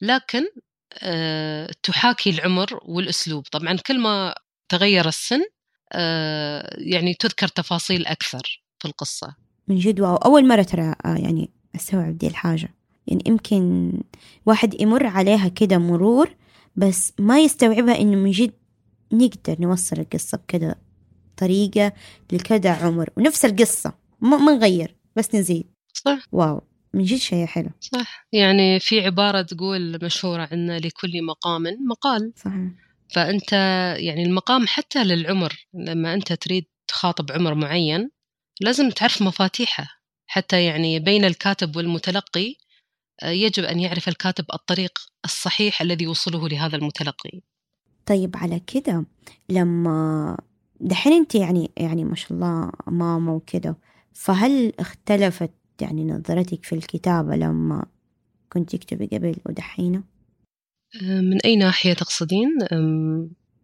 لكن آه، تحاكي العمر والأسلوب. طبعا كل ما تغير السن آه، يعني تذكر تفاصيل أكثر في القصة. من جد واو. أول مرة ترى آه، يعني أستوعب دي الحاجة. يعني يمكن واحد يمر عليها كده مرور بس ما يستوعبها إنه من جد نقدر نوصل القصة بكده طريقة لكذا عمر. ونفس القصة ما نغير بس نزيد. صح. واو من جد شيء حلو. صح. يعني في عبارة تقول مشهورة عنا لكل مقام مقال. صحيح. فأنت يعني المقام حتى للعمر لما أنت تريد تخاطب عمر معين لازم تعرف مفاتيحه. حتى يعني بين الكاتب والمتلقي آه، يجب أن يعرف الكاتب الطريق الصحيح الذي يوصله لهذا المتلقي. طيب على كده لما دحين أنت يعني يعني ما شاء الله ماما وكده فهل اختلفت يعني نظرتك في الكتابة لما كنت تكتبي قبل ودحينة؟ آه، من أي ناحية تقصدين؟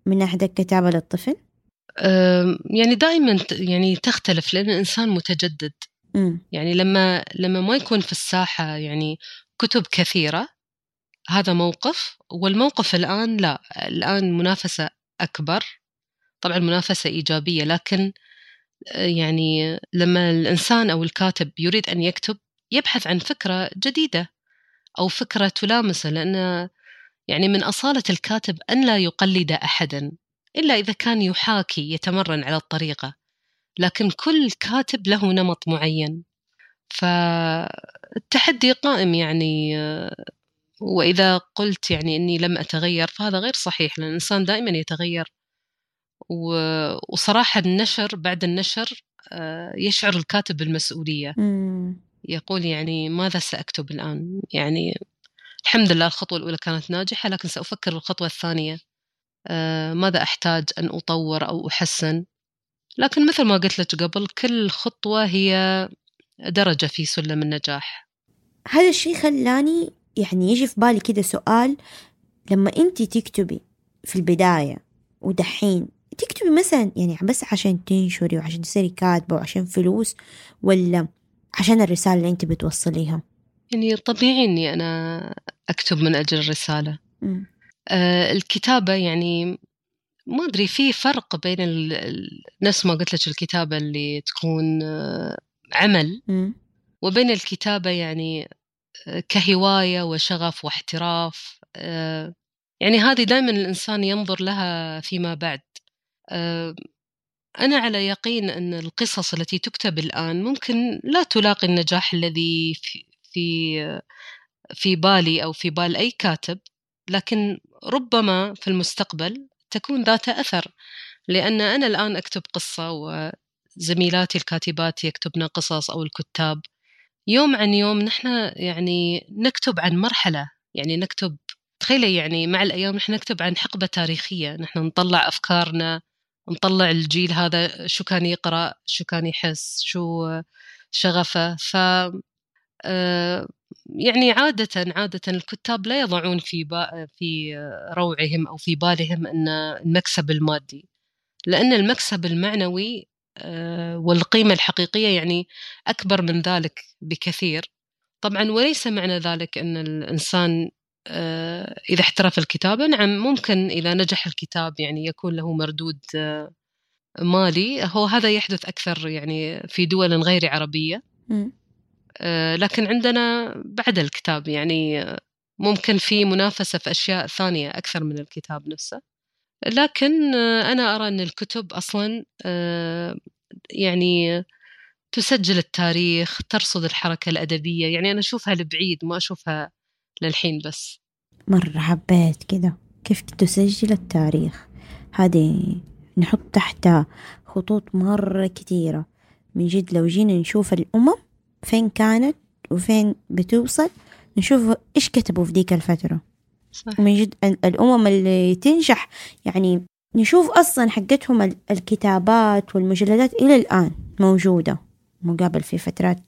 من ناحية الكتابة للطفل؟ يعني دائما يعني تختلف لأن الإنسان متجدد. امم يعني لما لما ما يكون في الساحة يعني كتب كثيرة هذا موقف. والموقف الآن لا الآن منافسة أكبر. طبعا منافسة إيجابية لكن يعني لما الإنسان أو الكاتب يريد أن يكتب يبحث عن فكرة جديدة أو فكرة تلامسه لأن يعني من أصالة الكاتب أن لا يقلد أحدا إلا إذا كان يحاكي يتمرن على الطريقة. لكن كل كاتب له نمط معين. فالتحدي قائم يعني وإذا قلت يعني أني لم أتغير فهذا غير صحيح لأن الإنسان دائما يتغير. وصراحة النشر بعد النشر آه، يشعر الكاتب بالمسؤولية. يقول يعني ماذا سأكتب الآن؟ يعني الحمد لله الخطوة الأولى كانت ناجحة لكن سأفكر بالخطوة الثانية آه، ماذا أحتاج أن أطور أو أحسن؟ لكن مثل ما قلت لك قبل كل خطوة هي درجة في سلم النجاح. هذا الشيء خلاني يعني يجي في بالي كده سؤال. لما انت تكتبي في البداية ودحين تكتبي مثلا يعني بس عشان تنشري وعشان تصيري كاتبة وعشان فلوس ولا عشان الرسالة اللي أنت بتوصليها يعني طبيعي أني أنا أكتب من أجل الرسالة. آه، الكتابة يعني ما أدري في فرق بين ال- نفس ما قلت لك الكتابة اللي تكون آه، عمل مم. وبين الكتابة يعني آه، كهواية وشغف واحتراف آه، يعني هذه دائما الإنسان ينظر لها فيما بعد أنا على يقين أن القصص التي تكتب الآن ممكن لا تلاقي النجاح الذي في في في بالي أو في بال أي كاتب لكن ربما في المستقبل تكون ذات أثر لأن أنا الآن أكتب قصة وزميلاتي الكاتبات يكتبن قصص أو الكتاب. يوم عن يوم نحن يعني نكتب عن مرحلة يعني نكتب تخيلي يعني مع الأيام نحن نكتب عن حقبة تاريخية نحن نطلع أفكارنا نطلع الجيل هذا شو كان يقرأ شو كان يحس شو شغفه. ف آه، يعني عادة عادة الكتاب لا يضعون في في روعهم أو في بالهم أن المكسب المادي لأن المكسب المعنوي آه، والقيمة الحقيقية يعني أكبر من ذلك بكثير. طبعا وليس معنى ذلك أن الإنسان إذا احترف الكتابة نعم ممكن إذا نجح الكتاب يعني يكون له مردود آه، مالي. هو هذا يحدث أكثر يعني في دول غير عربية. لكن عندنا بعد الكتاب يعني ممكن في منافسة في أشياء ثانية أكثر من الكتاب نفسه. لكن أنا أرى أن الكتب أصلا يعني تسجل التاريخ ترصد الحركة الأدبية. يعني أنا أشوفها لبعيد ما أشوفها للحين بس. مرة حبيت كذا كيف تسجل التاريخ؟ هذه نحط تحتها خطوط مرة كثيرة من جد لو جينا نشوف الأمم فين كانت وفين بتوصل نشوف إيش كتبوا في ديك الفترة. صح. من جد الأمم اللي تنجح يعني نشوف أصلا حقتهم الكتابات والمجلدات إلى الآن موجودة. مقابل في فترات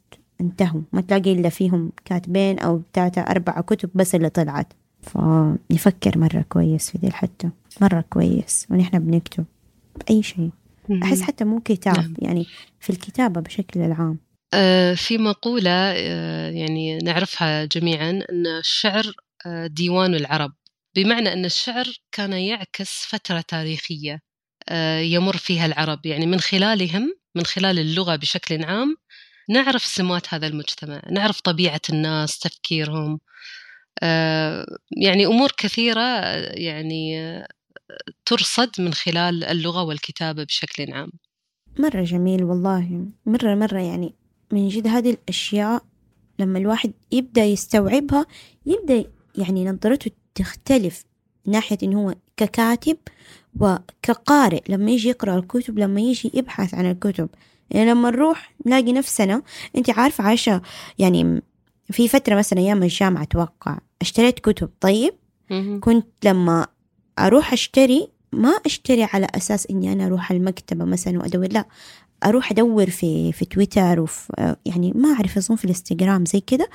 انتهوا. ما تلاقي إلا فيهم كاتبين أو ثلاثة أربعة كتب بس اللي طلعت. فنفكر مرة كويس في ذي الحتة. مرة كويس. ونحن بنكتب بأي شيء. أحس حتى مو كتاب نعم. يعني في الكتابة بشكل العام آه، في مقولة آه، يعني نعرفها جميعا أن الشعر آه، ديوان العرب. بمعنى أن الشعر كان يعكس فترة تاريخية يمر فيها العرب. يعني من خلالهم من خلال اللغة بشكل عام نعرف سمات هذا المجتمع نعرف طبيعة الناس تفكيرهم. يعني أمور كثيرة يعني ترصد من خلال اللغة والكتابة بشكل عام. مرة جميل والله. مرة مرة يعني من جد هذه الأشياء لما الواحد يبدأ يستوعبها يبدأ يعني نظرته تختلف ناحية إنه هو ككاتب وكقارئ. لما يجي يقرأ الكتب لما يجي يبحث عن الكتب يعني لما نروح نلاقي نفسنا أنت عارفة عايشة يعني في فترة مثلا أيام الجامعة أتوقع اشتريت كتب. طيب كنت لما أروح أشتري ما أشتري على أساس إني أنا أروح المكتبة مثلا وأدور لا أروح أدور في في تويتر وفي يعني ما أعرف أظن في الإنستغرام زي كده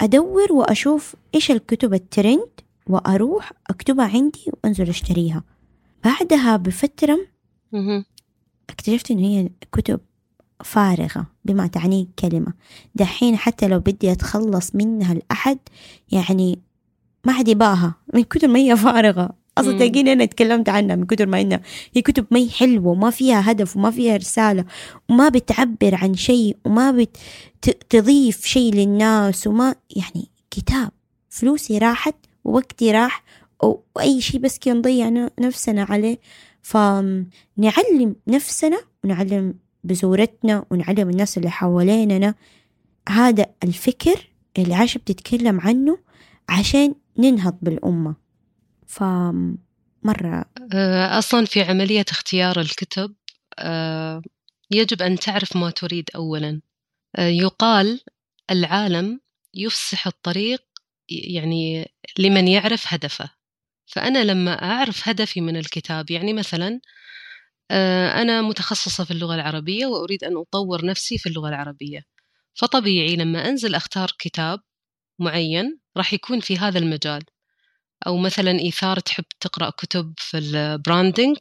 أدور وأشوف إيش الكتب الترند وأروح أكتبها عندي وأنزل أشتريها. بعدها بفترة اكتشفت إن هي كتب فارغة بما تعنيه كلمة. دحين حتى لو بدي أتخلص منها الأحد يعني ما حد يباها. من كتر ما هي فارغة. أصلا تلاقيني أنا تكلمت عنها من كثر ما إنها هي كتب ما هي حلوة وما فيها هدف وما فيها رسالة وما بتعبر عن شيء وما بتضيف شيء للناس وما يعني كتاب. فلوسي راحت ووقتي راح وأي شيء بس كي نضيع نفسنا عليه. فنعلم نفسنا ونعلم بزورتنا ونعلم الناس اللي حواليننا. هذا الفكر اللي عايشة بتتكلم عنه عشان ننهض بالأمة. فمرة آه، أصلا في عملية اختيار الكتب آه، يجب أن تعرف ما تريد أولا. آه، يقال العالم يفسح الطريق يعني لمن يعرف هدفه. فأنا لما أعرف هدفي من الكتاب يعني مثلا أنا متخصصة في اللغة العربية وأريد أن أطور نفسي في اللغة العربية. فطبيعي لما أنزل أختار كتاب معين راح يكون في هذا المجال. أو مثلا إيثار تحب تقرأ كتب في البراندنج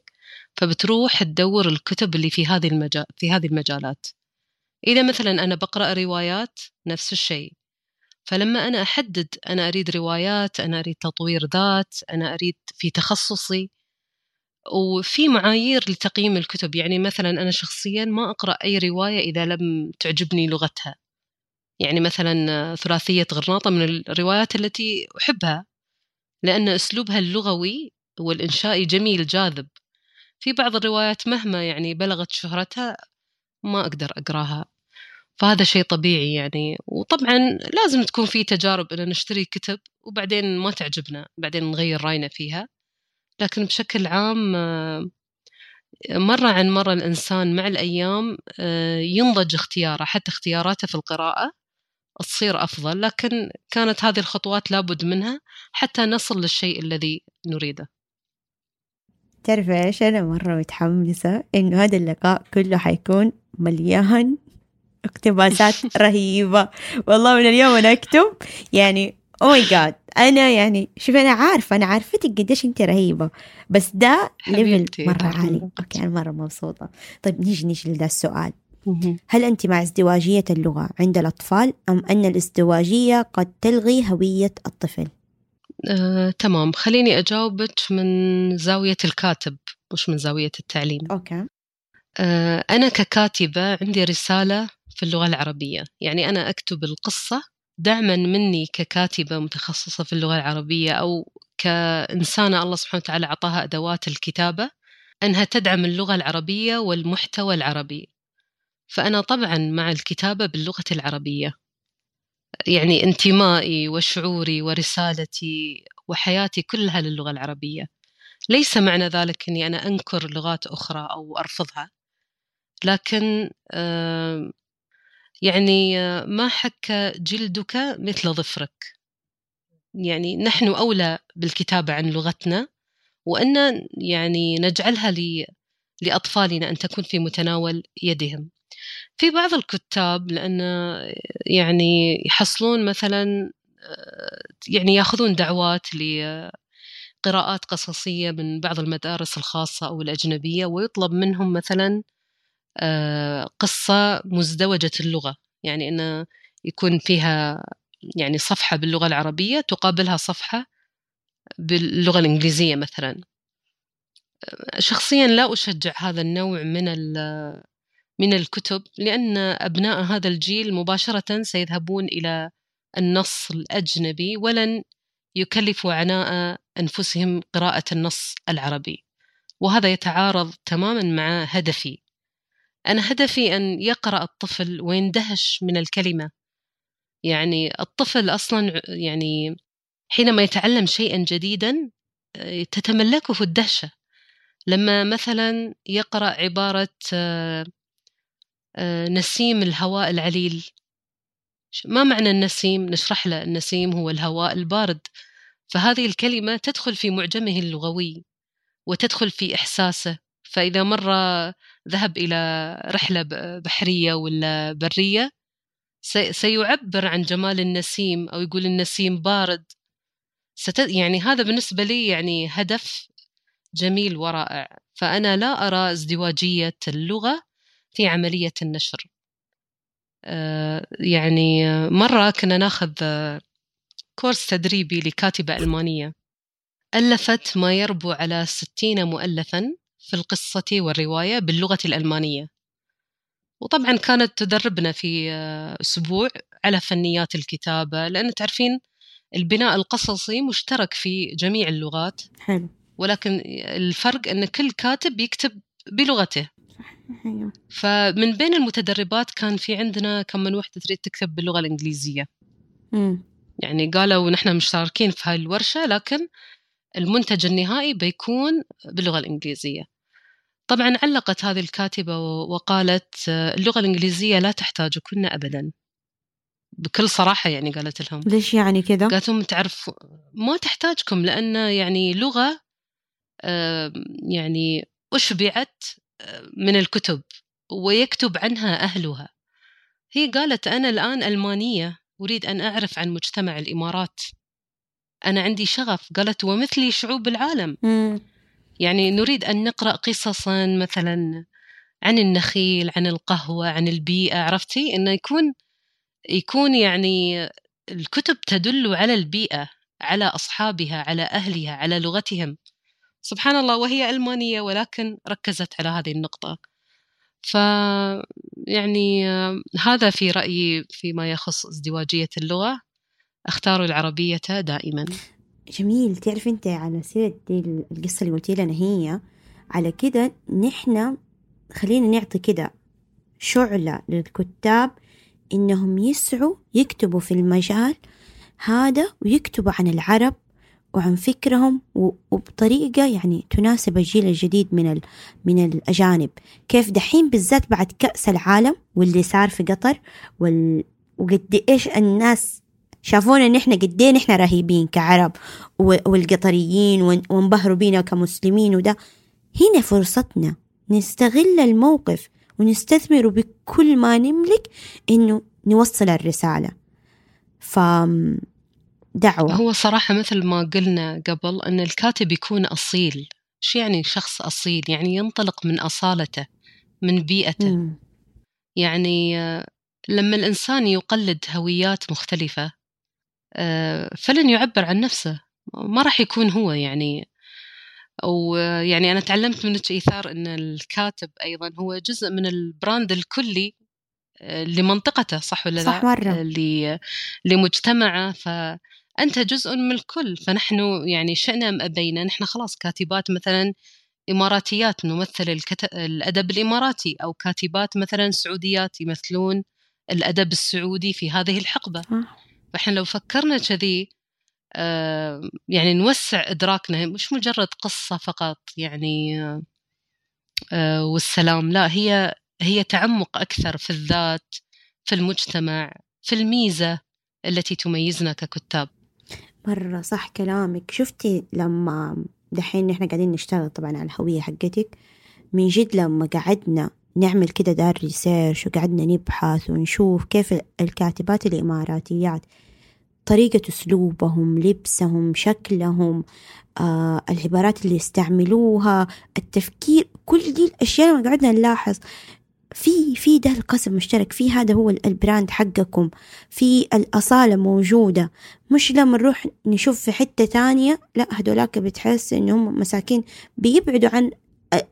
فبتروح تدور الكتب اللي في هذه المجال في هذه المجالات. إذا مثلا أنا بقرأ روايات نفس الشيء. فلما أنا أحدد أنا أريد روايات أنا أريد تطوير ذات أنا أريد في تخصصي وفي معايير لتقييم الكتب. يعني مثلا أنا شخصيا ما أقرأ أي رواية إذا لم تعجبني لغتها. يعني مثلا ثلاثية غرناطة من الروايات التي أحبها لأن أسلوبها اللغوي والإنشائي جميل جاذب. في بعض الروايات مهما يعني بلغت شهرتها ما أقدر أقراها. فهذا شيء طبيعي يعني. وطبعا لازم تكون في تجارب أن نشتري كتب وبعدين ما تعجبنا بعدين نغير رأينا فيها. لكن بشكل عام مرة عن مرة الإنسان مع الأيام ينضج اختياره حتى اختياراته في القراءة تصير أفضل. لكن كانت هذه الخطوات لابد منها حتى نصل للشيء الذي نريده. تعرف إيش؟ أنا مرة متحمسة انه هذا اللقاء كله حيكون مليان اقتباسات رهيبة. والله من اليوم أنا أكتب يعني oh my God أنا يعني شوف أنا عارفة أنا عارفتك قديش انت رهيبة بس ده level. مرة عالي. okay أنا مرة مبسوطة. طيب نيجي نيجي لذا السؤال. هل أنت مع ازدواجية اللغة عند الأطفال أم أن الازدواجية قد تلغي هوية الطفل؟ آه، تمام. خليني أجاوبك من زاوية الكاتب مش من زاوية التعليم. okay. آه، أنا ككاتبة عندي رسالة في اللغة العربية. يعني أنا أكتب القصة دعما مني ككاتبة متخصصة في اللغة العربية أو كإنسانة الله سبحانه وتعالى أعطاها أدوات الكتابة أنها تدعم اللغة العربية والمحتوى العربي. فأنا طبعا مع الكتابة باللغة العربية. يعني انتمائي وشعوري ورسالتي وحياتي كلها للغة العربية. ليس معنى ذلك أني أنا أنكر لغات أخرى أو أرفضها. لكن يعني آه، ما حك جلدك مثل ظفرك. يعني نحن أولى بالكتابة عن لغتنا وأن يعني نجعلها لأطفالنا أن تكون في متناول يدهم. في بعض الكتاب لأن يعني يحصلون مثلا آه، يعني يأخذون دعوات لقراءات قصصية من بعض المدارس الخاصة أو الأجنبية ويطلب منهم مثلا آه، قصة مزدوجة اللغة. يعني أنه يكون فيها يعني صفحة باللغة العربية تقابلها صفحة باللغة الإنجليزية مثلا. شخصيا لا أشجع هذا النوع من من الكتب لأن أبناء هذا الجيل مباشرة سيذهبون إلى النص الأجنبي ولن يكلفوا عناء أنفسهم قراءة النص العربي. وهذا يتعارض تماما مع هدفي. أنا هدفي أن يقرأ الطفل ويندهش من الكلمة. يعني الطفل أصلا يعني حينما يتعلم شيئا جديدا آه، تتملكه الدهشة. لما مثلا يقرأ عبارة آه، آه، نسيم الهواء العليل. ما معنى النسيم؟ نشرح له النسيم هو الهواء البارد. فهذه الكلمة تدخل في معجمه اللغوي وتدخل في إحساسه. فإذا مرة ذهب إلى رحلة بحرية ولا برية سي- سيعبر عن جمال النسيم أو يقول النسيم بارد. ست يعني هذا بالنسبة لي يعني هدف جميل ورائع. فأنا لا أرى ازدواجية اللغة في عملية النشر. آه، يعني مرة كنا ناخذ كورس تدريبي لكاتبة ألمانية. ألفت ما يربو على ستين مؤلفا. في القصة والرواية باللغة الألمانية. وطبعا كانت تدربنا في آه، أسبوع على فنيات الكتابة لأن تعرفين البناء القصصي مشترك في جميع اللغات. حلو. ولكن الفرق أن كل كاتب يكتب بلغته. فمن بين المتدربات كان في عندنا كم من وحدة تريد تكتب باللغة الإنجليزية. يعني قالوا نحن مشتركين في هاي الورشة لكن المنتج النهائي بيكون باللغة الإنجليزية. طبعا علقت هذه الكاتبة وقالت آه، اللغة الإنجليزية لا تحتاجكن أبدا. بكل صراحة يعني قالت لهم. ليش يعني كذا؟ قالت لهم تعرف ما تحتاجكم لأن يعني لغة آه، يعني أشبعت آه، من الكتب ويكتب عنها أهلها. هي قالت أنا الآن ألمانية أريد أن أعرف عن مجتمع الإمارات. أنا عندي شغف. قالت ومثلي شعوب العالم. أمم. يعني نريد أن نقرأ قصصا مثلا عن النخيل عن القهوة عن البيئة عرفتي؟ أنه يكون يكون يعني الكتب تدل على البيئة على أصحابها على أهلها على لغتهم. سبحان الله وهي ألمانية ولكن ركزت على هذه النقطة. ف يعني آه، هذا في رأيي فيما يخص ازدواجية اللغة. أختار العربية دائما. جميل. تعرف أنت على سيرة دي القصة اللي قلتي لنا هي؟ على كده نحن خلينا نعطي كده شعلة للكتاب إنهم يسعوا يكتبوا في المجال هذا ويكتبوا عن العرب وعن فكرهم وبطريقة يعني تناسب الجيل الجديد من ال... من الأجانب. كيف دحين بالذات بعد كأس العالم واللي صار في قطر وال... وقد إيش الناس شافونا إن إحنا قد إيه إحنا رهيبين كعرب والقطريين وانبهروا بينا كمسلمين وده. هنا فرصتنا نستغل الموقف ونستثمر بكل ما نملك إنه نوصل الرسالة. ف دعوة. هو صراحة مثل ما قلنا قبل أن الكاتب يكون أصيل. شو يعني شخص أصيل؟ يعني ينطلق من أصالته من بيئته. م. يعني لما الإنسان يقلد هويات مختلفة آه، فلن يعبر عن نفسه. ما راح يكون هو يعني. ويعني أنا تعلمت منك إيثار أن الكاتب أيضا هو جزء من البراند الكلي آه، لمنطقته صح ولا صح مرة. آه، لمجتمعه. فأنت جزء من الكل. فنحن يعني شئنا أم أبينا نحن خلاص كاتبات مثلا إماراتيات نمثل الكت... الأدب الإماراتي. أو كاتبات مثلا سعوديات يمثلون الأدب السعودي في هذه الحقبة. فإحنا لو فكرنا كذي آه يعني نوسع إدراكنا مش مجرد قصة فقط يعني آه والسلام لا هي هي تعمق أكثر في الذات في المجتمع في الميزة التي تميزنا ككتاب. مرة صح كلامك. شفتي لما دحين نحن قاعدين نشتغل طبعا على الهوية حقتك؟ من جد لما قعدنا نعمل كده دار ريسيرش وقعدنا نبحث ونشوف كيف الكاتبات الإماراتيات طريقة أسلوبهم لبسهم شكلهم آه العبارات اللي يستعملوها التفكير كل دي الأشياء ما قعدنا نلاحظ. في في ده القسم مشترك في هذا هو البراند حقكم في الأصالة موجودة. مش لما نروح نشوف في حتة تانية لا هدولاك بتحس إنهم مساكين بيبعدوا عن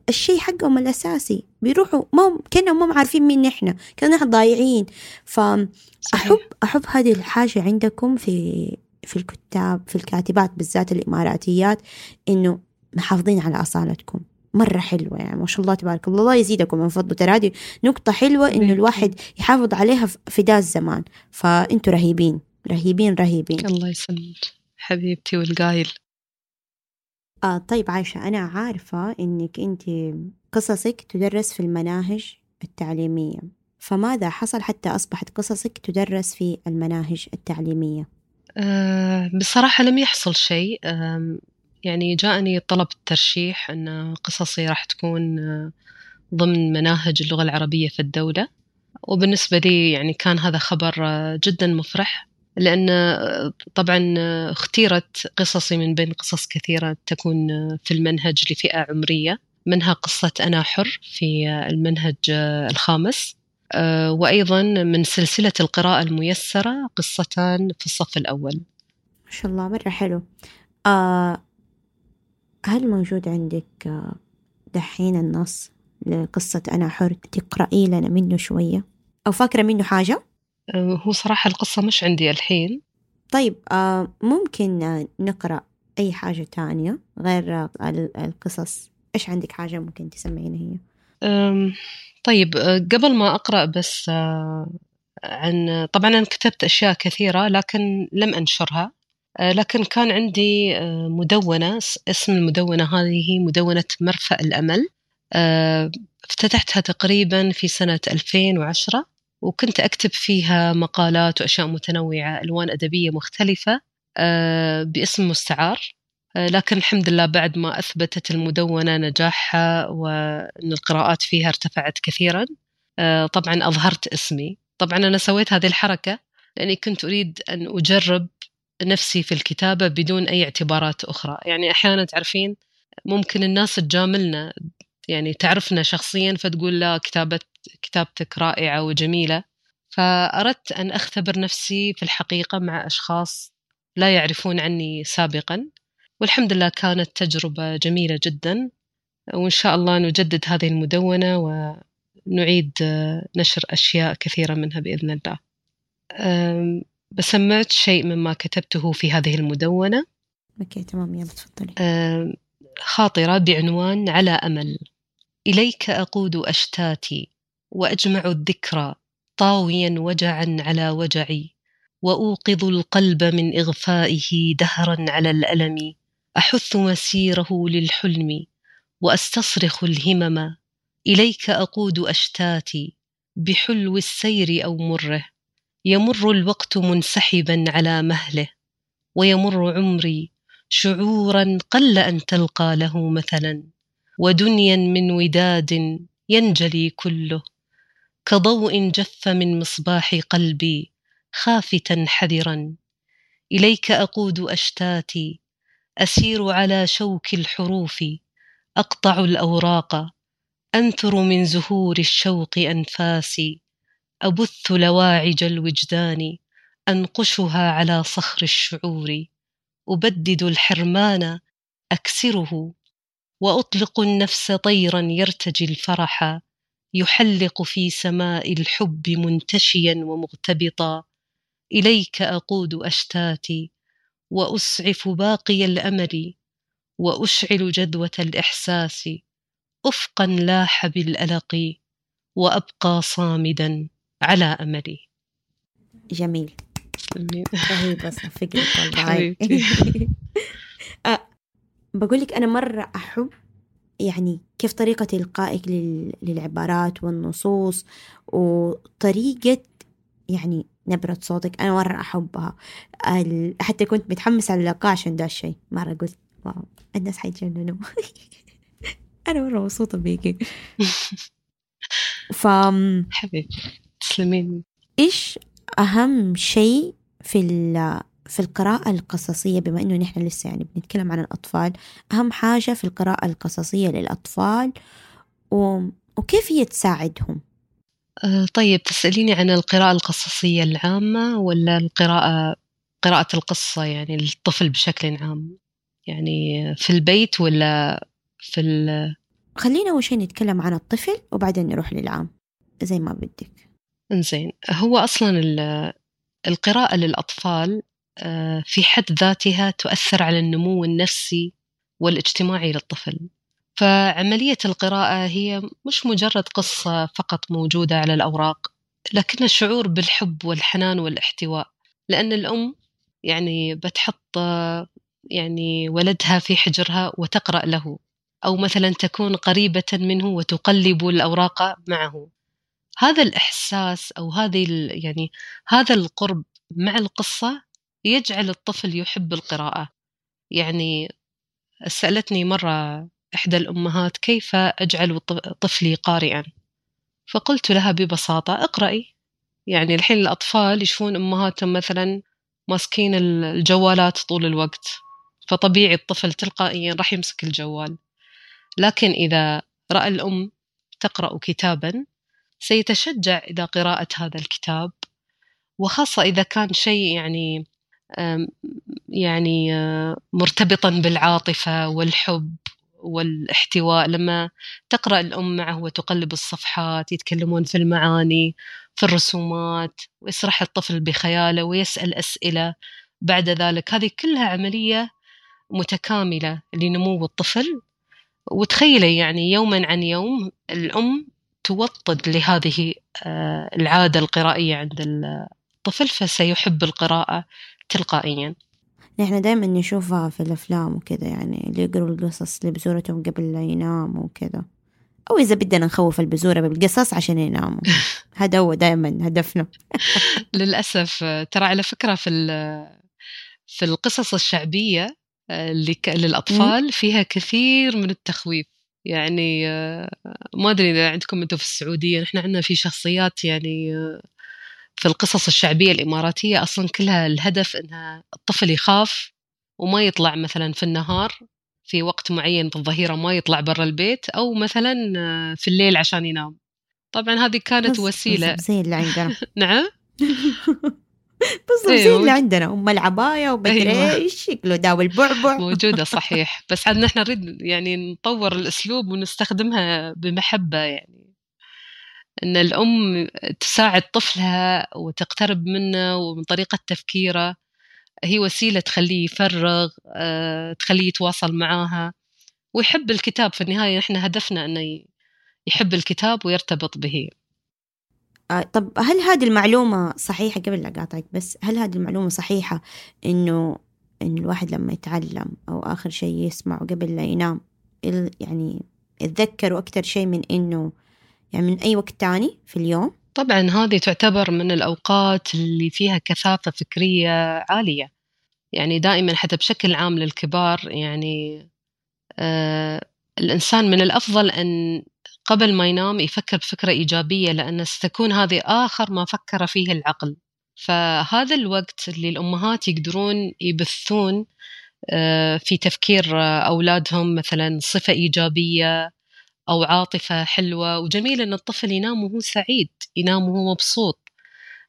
الشيء حقهم الأساسي. بيروحوا ما كأنهم ما عارفين مين نحن كأننا نحن ضايعين فأحب أحب هذه الحاجة عندكم في في الكتاب في الكاتبات بالذات الإماراتيات إنه محافظين على أصالتكم. مرة حلوة يعني ما شاء الله تبارك الله. الله يزيدكم من فضله. ترى هذه نقطة حلوة إنه الواحد يحافظ عليها في ذا الزمان. فأنتوا رهيبين. رهيبين رهيبين. الله يسلمك حبيبتي والقايل. آه طيب عايشة أنا عارفة إنك أنت قصصك تدرس في المناهج التعليمية. فماذا حصل حتى أصبحت قصصك تدرس في المناهج التعليمية؟ أه بصراحة لم يحصل شيء. أه يعني جاءني طلب الترشيح أن قصصي راح تكون آه، ضمن مناهج اللغة العربية في الدولة. وبالنسبة لي يعني كان هذا خبر آه، جدا مفرح. لأن آه، طبعا اختيرت قصصي من بين قصص كثيرة تكون في المنهج لفئة عمرية. منها قصة أنا حر في المنهج الخامس. وأيضا من سلسلة القراءة الميسرة قصتان في الصف الأول. ما شاء الله مرة حلو. آه هل موجود عندك دحين النص لقصة أنا حر تقرأي لنا منه شوية؟ أو فاكرة منه حاجة؟ أه، هو صراحة القصة مش عندي الحين. طيب آه، ممكن نقرأ أي حاجة تانية غير القصص؟ إيش عندك حاجة ممكن تسمعينا هي؟ طيب أه، قبل ما أقرأ بس عن طبعا أنا كتبت أشياء كثيرة لكن لم أنشرها. آه، لكن كان عندي آه، مدونة اسم المدونة هذه مدونة مرفأ الأمل. آه، افتتحتها تقريبا في سنة 2010 وكنت أكتب فيها مقالات وأشياء متنوعة ألوان أدبية مختلفة باسم مستعار. لكن الحمد لله بعد ما أثبتت المدونة نجاحها وأن القراءات فيها ارتفعت كثيرا طبعا أظهرت اسمي. طبعا أنا سويت هذه الحركة لأني كنت أريد أن أجرب نفسي في الكتابة بدون أي اعتبارات أخرى. يعني أحيانا تعرفين ممكن الناس تجاملنا يعني تعرفنا شخصيا فتقول لا كتابة كتابتك رائعة وجميلة. فأردت أن أختبر نفسي في الحقيقة مع أشخاص لا يعرفون عني سابقا. والحمد لله كانت تجربة جميلة جدا. وإن شاء الله نجدد هذه المدونة ونعيد نشر أشياء كثيرة منها بإذن الله. بسمعت شيء مما كتبته في هذه المدونة. أوكي تمام يلا تفضلي. خاطرة بعنوان على أمل. إليك أقود أشتاتي. وأجمع الذكرى طاويا وجعا على وجعي وأوقظ القلب من إغفائه دهرا على الألم. أحث مسيره للحلم وأستصرخ الهمم. إليك أقود أشتاتي بحلو السير أو مره. يمر الوقت منسحبا على مهله ويمر عمري شعورا قل أن تلقى له مثلا. ودنيا من وداد ينجلي كله. كضوء جف من مصباح قلبي خافتا حذرا. إليك أقود أشتاتي أسير على شوك الحروف أقطع الأوراق أنثر من زهور الشوق أنفاسي أبث لواعج الوجدان أنقشها على صخر الشعور أبدد الحرمان أكسره وأطلق النفس طيرا يرتجي الفرح. يحلق في سماء الحب منتشيا ومغتبطا. إليك أقود أشتاتي وأسعف باقي الأمل وأشعل جدوة الإحساس أفقا لاح بالألق وأبقى صامدا على أملي. جميل. رهيبة فكرة. أه بقول لك أنا مرة أحب يعني كيف طريقة إلقائك لل- للعبارات والنصوص وطريقة يعني نبرة صوتك؟ أنا مرة أحبها. حتى كنت متحمسة على اللقاء عشان ده الشيء. مرة قلت واو الناس حيتجننوا. أنا مرة مبسوطة بيكي ف حبيبتي تسلمين إيش أهم شيء في في القراءة القصصية بما إنه نحن لسه يعني بنتكلم عن الأطفال أهم حاجة في القراءة القصصية للأطفال و... وكيف هي تساعدهم؟ أه، طيب تسأليني عن القراءة القصصية العامة ولا القراءة قراءة القصة يعني للطفل بشكل عام؟ يعني في البيت ولا في ال... خلينا أول شيء نتكلم عن الطفل وبعدين نروح للعام زي ما بدك. إنزين هو أصلا ال- القراءة للأطفال في حد ذاتها تؤثر على النمو النفسي والاجتماعي للطفل. فعملية القراءة هي مش مجرد قصة فقط موجودة على الأوراق لكن الشعور بالحب والحنان والاحتواء لأن الأم يعني بتحط آه، يعني ولدها في حجرها وتقرأ له أو مثلا تكون قريبة منه وتقلب الأوراق معه. هذا الإحساس أو هذه يعني هذا القرب مع القصة يجعل الطفل يحب القراءة. يعني سألتني مرة إحدى الأمهات كيف أجعل طفلي قارئا؟ فقلت لها ببساطة اقرأي. يعني الحين الأطفال يشوفون أمهاتهم مثلا ماسكين ال- الجوالات طول الوقت فطبيعي الطفل تلقائيا راح يمسك الجوال. لكن إذا رأى الأم تقرأ كتابا سيتشجع إلى قراءة هذا الكتاب وخاصة إذا كان شيء يعني يعني آه، مرتبطا بالعاطفة والحب والاحتواء. لما تقرأ الأم معه وتقلب الصفحات يتكلمون في المعاني في الرسومات ويسرح الطفل بخياله ويسأل أسئلة بعد ذلك. هذه كلها عملية متكاملة لنمو الطفل. وتخيلي يعني يوما عن يوم الأم توطد لهذه آه، العادة القرائية عند الطفل فسيحب القراءة تلقائيا. نحن دائما نشوفها في الأفلام وكذا يعني اللي يقروا القصص لبزورتهم قبل لا يناموا وكذا. أو إذا بدنا نخوف البزورة بالقصص عشان يناموا. هذا هو دائما هدفنا. للأسف ترى على فكرة في في القصص الشعبية آه، اللي ك- للأطفال فيها كثير من التخويف. يعني آه، ما أدري إذا عندكم أنتم في السعودية نحن عندنا في شخصيات يعني آه، في القصص الشعبية الإماراتية أصلا كلها الهدف أنها الطفل يخاف وما يطلع مثلا في النهار في وقت معين في الظهيرة ما يطلع برا البيت أو مثلا آه، في الليل عشان ينام. طبعا هذه كانت بس- وسيلة. بس زي اللي عندنا. نعم؟ بالضبط زي أيوة. اللي عندنا. أم العباية ومدري أيوة. إيش شكله داوي البعبع. موجودة صحيح. بس عاد نحن نريد يعني نطور الأسلوب ونستخدمها بمحبة يعني. أن الأم تساعد طفلها وتقترب منه ومن طريقة تفكيره. هي وسيلة تخليه يفرغ آه، تخليه يتواصل معاها. ويحب الكتاب. في النهاية نحن هدفنا أنه ي- يحب الكتاب ويرتبط به. آه، طب هل هذه المعلومة صحيحة؟ قبل لا أقاطعك بس هل هذه المعلومة صحيحة إنه إن الواحد لما يتعلم أو آخر شيء يسمعه قبل لا ينام يعني يتذكروا أكتر شيء من إنه يعني من أي وقت تاني في اليوم؟ طبعا هذه تعتبر من الأوقات اللي فيها كثافة فكرية عالية. يعني دائما حتى بشكل عام للكبار يعني آه الإنسان من الأفضل أن قبل ما ينام يفكر بفكرة إيجابية لأن ستكون هذه آخر ما فكر فيه العقل. فهذا الوقت اللي الأمهات يقدرون يبثون آه، في تفكير أولادهم مثلا صفة إيجابية أو عاطفة حلوة. وجميل أن الطفل ينام وهو سعيد ينام وهو مبسوط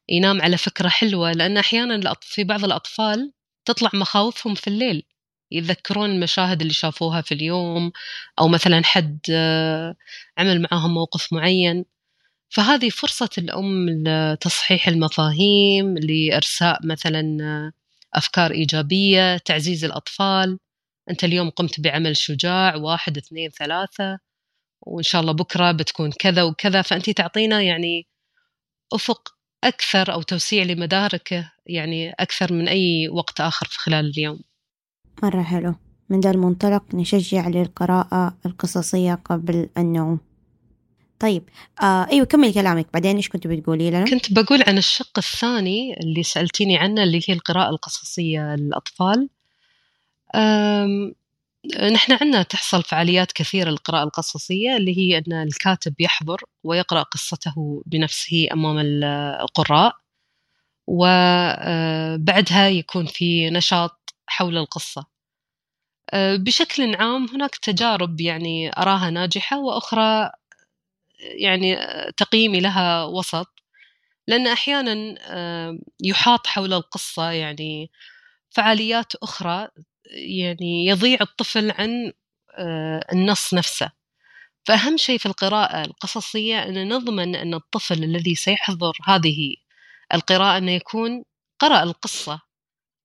ينام على فكرة حلوة. لأن أحيانا في بعض الأطفال تطلع مخاوفهم في الليل. يتذكرون المشاهد اللي شافوها في اليوم أو مثلا حد آه، عمل معاهم موقف معين. فهذه فرصة الأم لتصحيح المفاهيم لإرساء مثلا آه، أفكار إيجابية تعزيز الأطفال. أنت اليوم قمت بعمل شجاع واحد اثنين ثلاثة. وإن شاء الله بكرة بتكون كذا وكذا. فأنت تعطينا يعني أفق أكثر أو توسيع لمداركه يعني أكثر من أي وقت آخر في خلال اليوم. مرة حلو. من ذا المنطلق نشجع للقراءة القصصية قبل النوم. طيب آه أيوه كمل كلامك. بعدين إيش كنت بتقولي لنا؟ كنت بقول عن الشق الثاني اللي سألتيني عنه اللي هي القراءة القصصية للأطفال. نحن عندنا تحصل فعاليات كثيرة للقراءة القصصية اللي هي أن الكاتب يحضر ويقرأ قصته بنفسه أمام القراء وبعدها يكون في نشاط حول القصة. بشكل عام هناك تجارب يعني أراها ناجحة وأخرى يعني تقييمي لها وسط. لأن أحيانا يحاط حول القصة يعني فعاليات أخرى يعني يضيع الطفل عن آه، النص نفسه. فأهم شيء في القراءة القصصية أن نضمن أن الطفل الذي سيحضر هذه القراءة أنه يكون قرأ القصة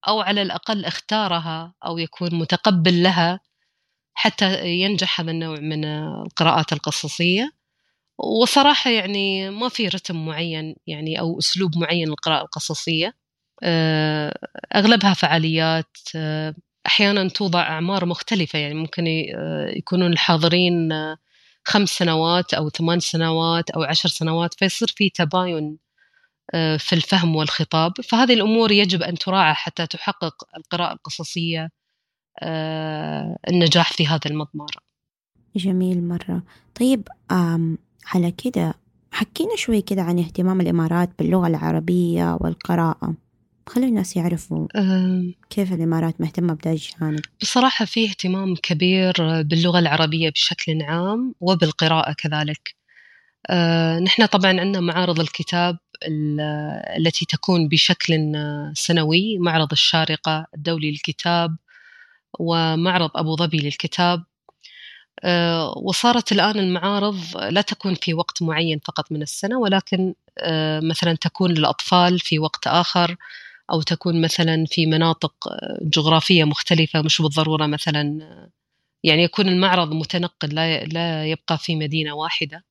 أو على الأقل اختارها أو يكون متقبل لها حتى ينجح هذا النوع من القراءات القصصية. وصراحة يعني ما في رتم معين يعني أو أسلوب معين للقراءة القصصية. آه، أغلبها فعاليات آه، أحيانا توضع أعمار مختلفة يعني ممكن يكونون الحاضرين خمس سنوات أو ثمان سنوات أو عشر سنوات فيصير في تباين في الفهم والخطاب. فهذه الأمور يجب أن تراعى حتى تحقق القراءة القصصية النجاح في هذا المضمار. جميل مرة. طيب على كده حكينا شوي كده عن اهتمام الإمارات باللغة العربية والقراءة. خلي الناس يعرفوا كيف الإمارات مهتمة بهذا الجانب بصراحة في اهتمام كبير باللغة العربية بشكل عام وبالقراءة كذلك. أه نحن طبعا عندنا معارض الكتاب التي تكون بشكل سنوي معرض الشارقة الدولي للكتاب ومعرض أبو ظبي للكتاب. أه وصارت الآن المعارض لا تكون في وقت معين فقط من السنة ولكن أه مثلا تكون للأطفال في وقت آخر أو تكون مثلا في مناطق آه، جغرافية مختلفة مش بالضرورة مثلا آه، يعني يكون المعرض متنقل لا لا يبقى في مدينة واحدة.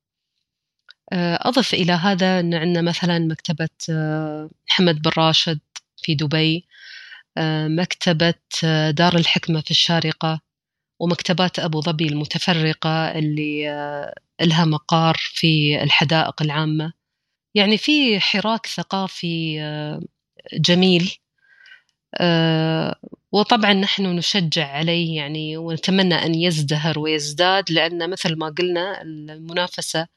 آه، أضف إلى هذا أن عندنا مثلا مكتبة محمد بن راشد في دبي مكتبة دار الحكمة في الشارقة ومكتبات أبو ظبي المتفرقة اللي لها مقار في الحدائق العامة. يعني في حراك ثقافي جميل. آه، وطبعا نحن نشجع عليه يعني ونتمنى أن يزدهر ويزداد لأن مثل ما قلنا المنافسة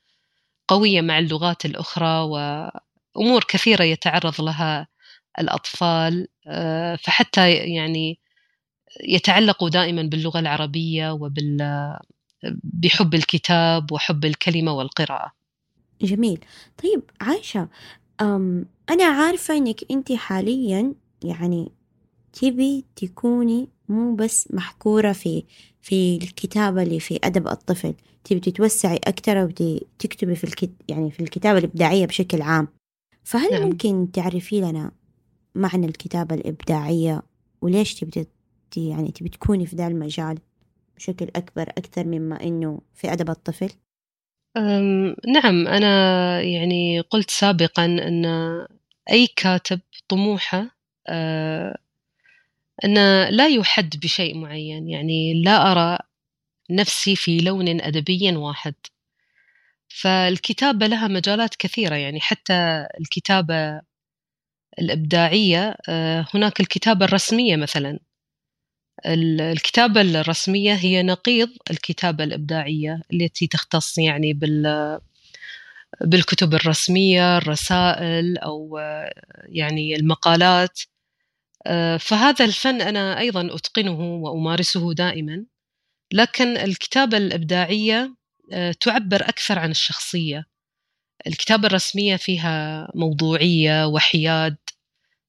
قوية مع اللغات الأخرى وأمور كثيرة يتعرض لها الأطفال. آه، فحتى يعني يتعلقوا دائما باللغة العربية وبال بحب الكتاب وحب الكلمة والقراءة. جميل. طيب عايشة أم أنا عارفة إنك أنت حاليا يعني تبي تكوني مو بس محكورة في في الكتابة اللي في أدب الطفل تبي تتوسعي أكتر وتكتبي في الكت يعني في الكتابة الإبداعية بشكل عام فهل نعم. ممكن تعرفي لنا معنى الكتابة الإبداعية وليش تبي يعني تبي تكوني في ذا المجال بشكل أكبر أكثر مما إنه في أدب الطفل؟ نعم أنا يعني قلت سابقا أن أي كاتب طموحه أه أنه لا يحد بشيء معين يعني لا أرى نفسي في لون أدبي واحد. فالكتابة لها مجالات كثيرة يعني حتى الكتابة الإبداعية آه، هناك الكتابة الرسمية مثلا. الكتابة الرسمية هي نقيض الكتابة الإبداعية التي تختص يعني بال بالكتب الرسمية الرسائل أو يعني المقالات. فهذا الفن أنا أيضا أتقنه وأمارسه دائما. لكن الكتابة الإبداعية تعبر أكثر عن الشخصية. الكتابة الرسمية فيها موضوعية وحياد.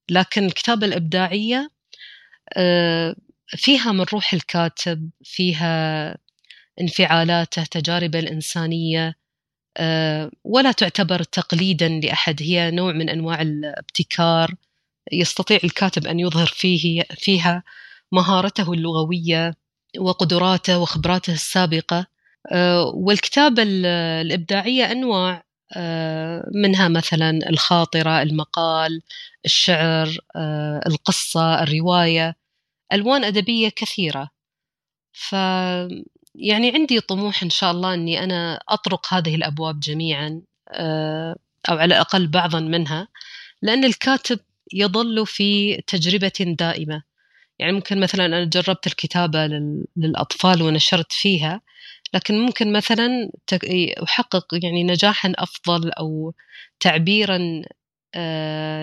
لكن الكتابة الإبداعية فيها من روح الكاتب فيها انفعالاته تجاربه الإنسانية ولا تعتبر تقليدا لأحد. هي نوع من أنواع الابتكار. يستطيع الكاتب أن يظهر فيه فيها مهارته اللغوية وقدراته وخبراته السابقة. والكتابة الإبداعية أنواع منها مثلا الخاطرة المقال الشعر القصة الرواية. ألوان أدبية كثيرة. ف يعني عندي طموح إن شاء الله أني أنا أطرق هذه الأبواب جميعا أو على الأقل بعضا منها لأن الكاتب يظل في تجربة دائمة. يعني ممكن مثلا أنا جربت الكتابة للأطفال ونشرت فيها لكن ممكن مثلا أحقق يعني نجاحا أفضل أو تعبيرا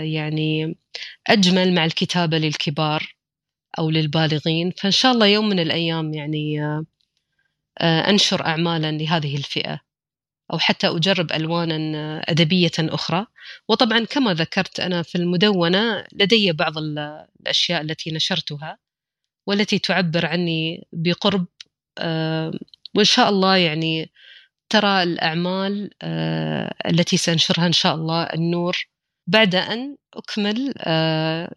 يعني أجمل مع الكتابة للكبار. أو للبالغين. فإن شاء الله يوم من الأيام يعني أنشر أعمالا لهذه الفئة أو حتى أجرب ألوانا أدبية أخرى. وطبعا كما ذكرت أنا في المدونة لدي بعض الأشياء التي نشرتها والتي تعبر عني بقرب وإن شاء الله يعني ترى الأعمال التي سأنشرها إن شاء الله النور بعد أن أكمل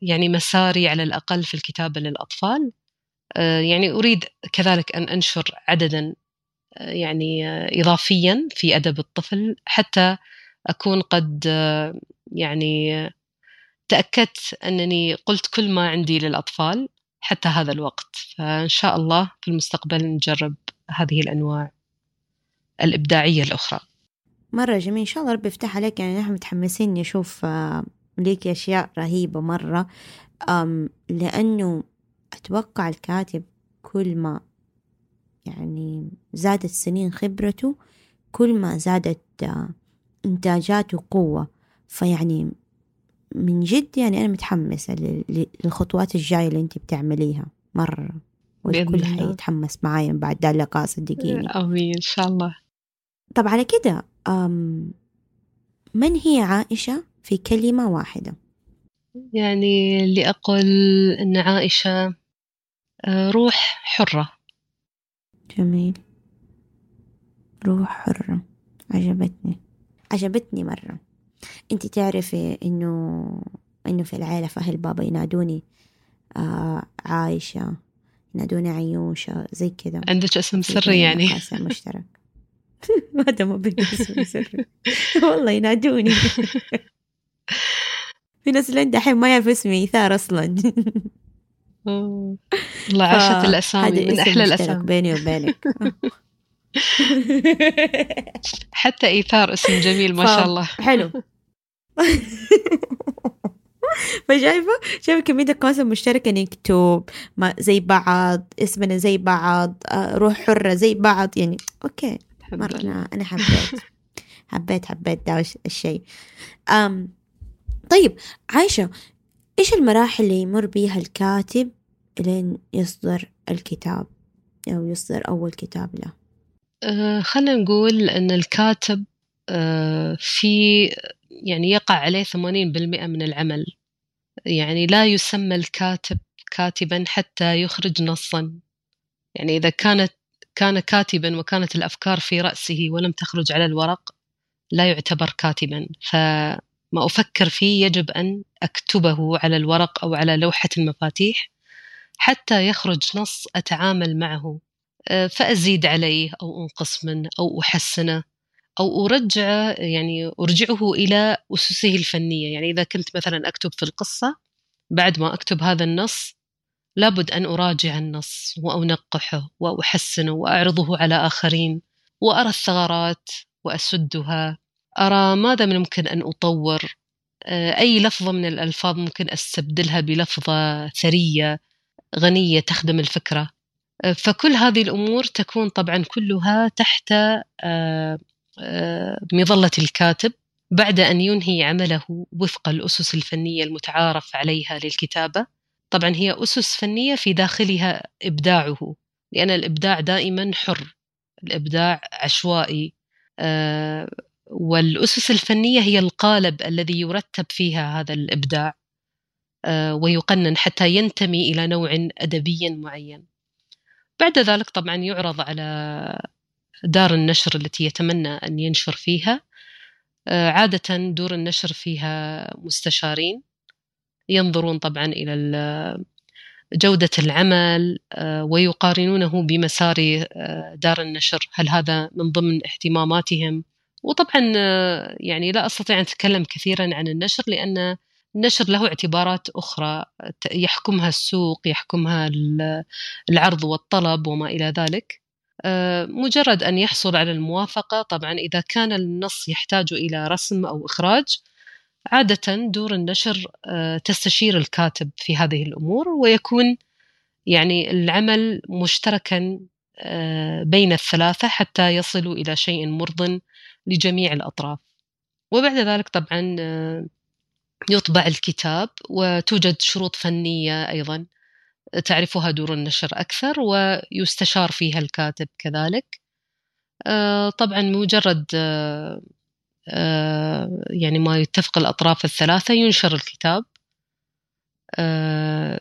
يعني مساري على الأقل في الكتابة للأطفال. يعني أريد كذلك أن أنشر عددا يعني إضافيا في أدب الطفل حتى أكون قد يعني تأكدت أنني قلت كل ما عندي للأطفال حتى هذا الوقت. فإن شاء الله في المستقبل نجرب هذه الأنواع الإبداعية الأخرى. مرة جميل. إن شاء الله ربي يفتح عليك. يعني نحن متحمسين نشوف ليك أشياء رهيبة مرة. لأنه أتوقع الكاتب كل ما يعني زادت سنين خبرته كل ما زادت إنتاجاته قوة. فيعني من جد يعني أنا متحمسة للخطوات الجاية اللي أنت بتعمليها مرة. والكل حيتحمس معايا. بعد ده اللقاء صدقيني. آمين. إن شاء الله. طب على كده من هي عائشة في كلمة واحدة؟ يعني اللي أقول أن عائشة آه، روح حرة. جميل. روح حرة. عجبتني. عجبتني مرة. أنت تعرفي إنه إنه في العيلة في أهل بابا ينادوني آه عايشة ينادوني عيوشة زي كذا. عندك اسم سري يعني. اسم مشترك هذا ما اسم سري والله ينادوني. في ناس اللي عندها الحين ما يعرف اسمي إيثار أصلا. الله عاشت الأسامي من أحلى الأسامي. بيني وبينك. حتى إيثار اسم جميل ما شاء الله. حلو. فشايفة؟ شايفة كمية القواسم المشتركة نكتب زي بعض اسمنا زي بعض آه، روح حرة زي بعض يعني أوكي. مرة. أنا أنا حبيت. حبيت حبيت ده الشيء. أم طيب عايشة إيش المراحل اللي يمر بيها الكاتب لين يصدر الكتاب؟ أو يصدر أول كتاب له؟ أه خلينا نقول أن الكاتب أه في يعني يقع عليه 80% من العمل. يعني لا يسمى الكاتب كاتبا حتى يخرج نصا. يعني إذا كانت كان كاتبا وكانت الأفكار في رأسه ولم تخرج على الورق لا يعتبر كاتبا. فما أفكر فيه يجب أن أكتبه على الورق أو على لوحة المفاتيح حتى يخرج نص أتعامل معه آه، فأزيد عليه أو أنقص منه أو أحسنه أو أرجع يعني أرجعه إلى أسسه الفنية. يعني إذا كنت مثلا أكتب في القصة بعد ما أكتب هذا النص لابد أن أراجع النص وأنقحه وأحسنه وأعرضه على آخرين وأرى الثغرات وأسدها أرى ماذا من ممكن أن أطور؟ أي لفظة من الألفاظ ممكن أستبدلها بلفظة ثرية غنية تخدم الفكرة؟ فكل هذه الأمور تكون طبعا كلها تحت مظلة الكاتب بعد أن ينهي عمله وفق الأسس الفنية المتعارف عليها للكتابة. طبعا هي أسس فنية في داخلها إبداعه لأن الإبداع دائما حر الإبداع عشوائي. آه، والأسس الفنية هي القالب الذي يرتب فيها هذا الإبداع آه، ويقنن حتى ينتمي إلى نوع أدبي معين. بعد ذلك طبعا يعرض على دار النشر التي يتمنى أن ينشر فيها. آه، عادة دور النشر فيها مستشارين. ينظرون طبعا إلى جودة العمل آه، ويقارنونه بمسار آه، دار النشر. هل هذا من ضمن اهتماماتهم؟ وطبعا يعني لا أستطيع أن أتكلم كثيرا عن النشر لأن النشر له اعتبارات أخرى. يحكمها السوق يحكمها العرض والطلب وما إلى ذلك. آه، مجرد أن يحصل على الموافقة طبعا إذا كان النص يحتاج إلى رسم أو إخراج عادة دور النشر آه، تستشير الكاتب في هذه الأمور ويكون يعني العمل مشتركا آه، بين الثلاثة حتى يصلوا إلى شيء مرض لجميع الأطراف. وبعد ذلك طبعا يطبع الكتاب وتوجد شروط فنية أيضا تعرفها دور النشر أكثر ويستشار فيها الكاتب كذلك. آه، طبعا مجرد آه، آه، يعني ما يتفق الأطراف الثلاثة ينشر الكتاب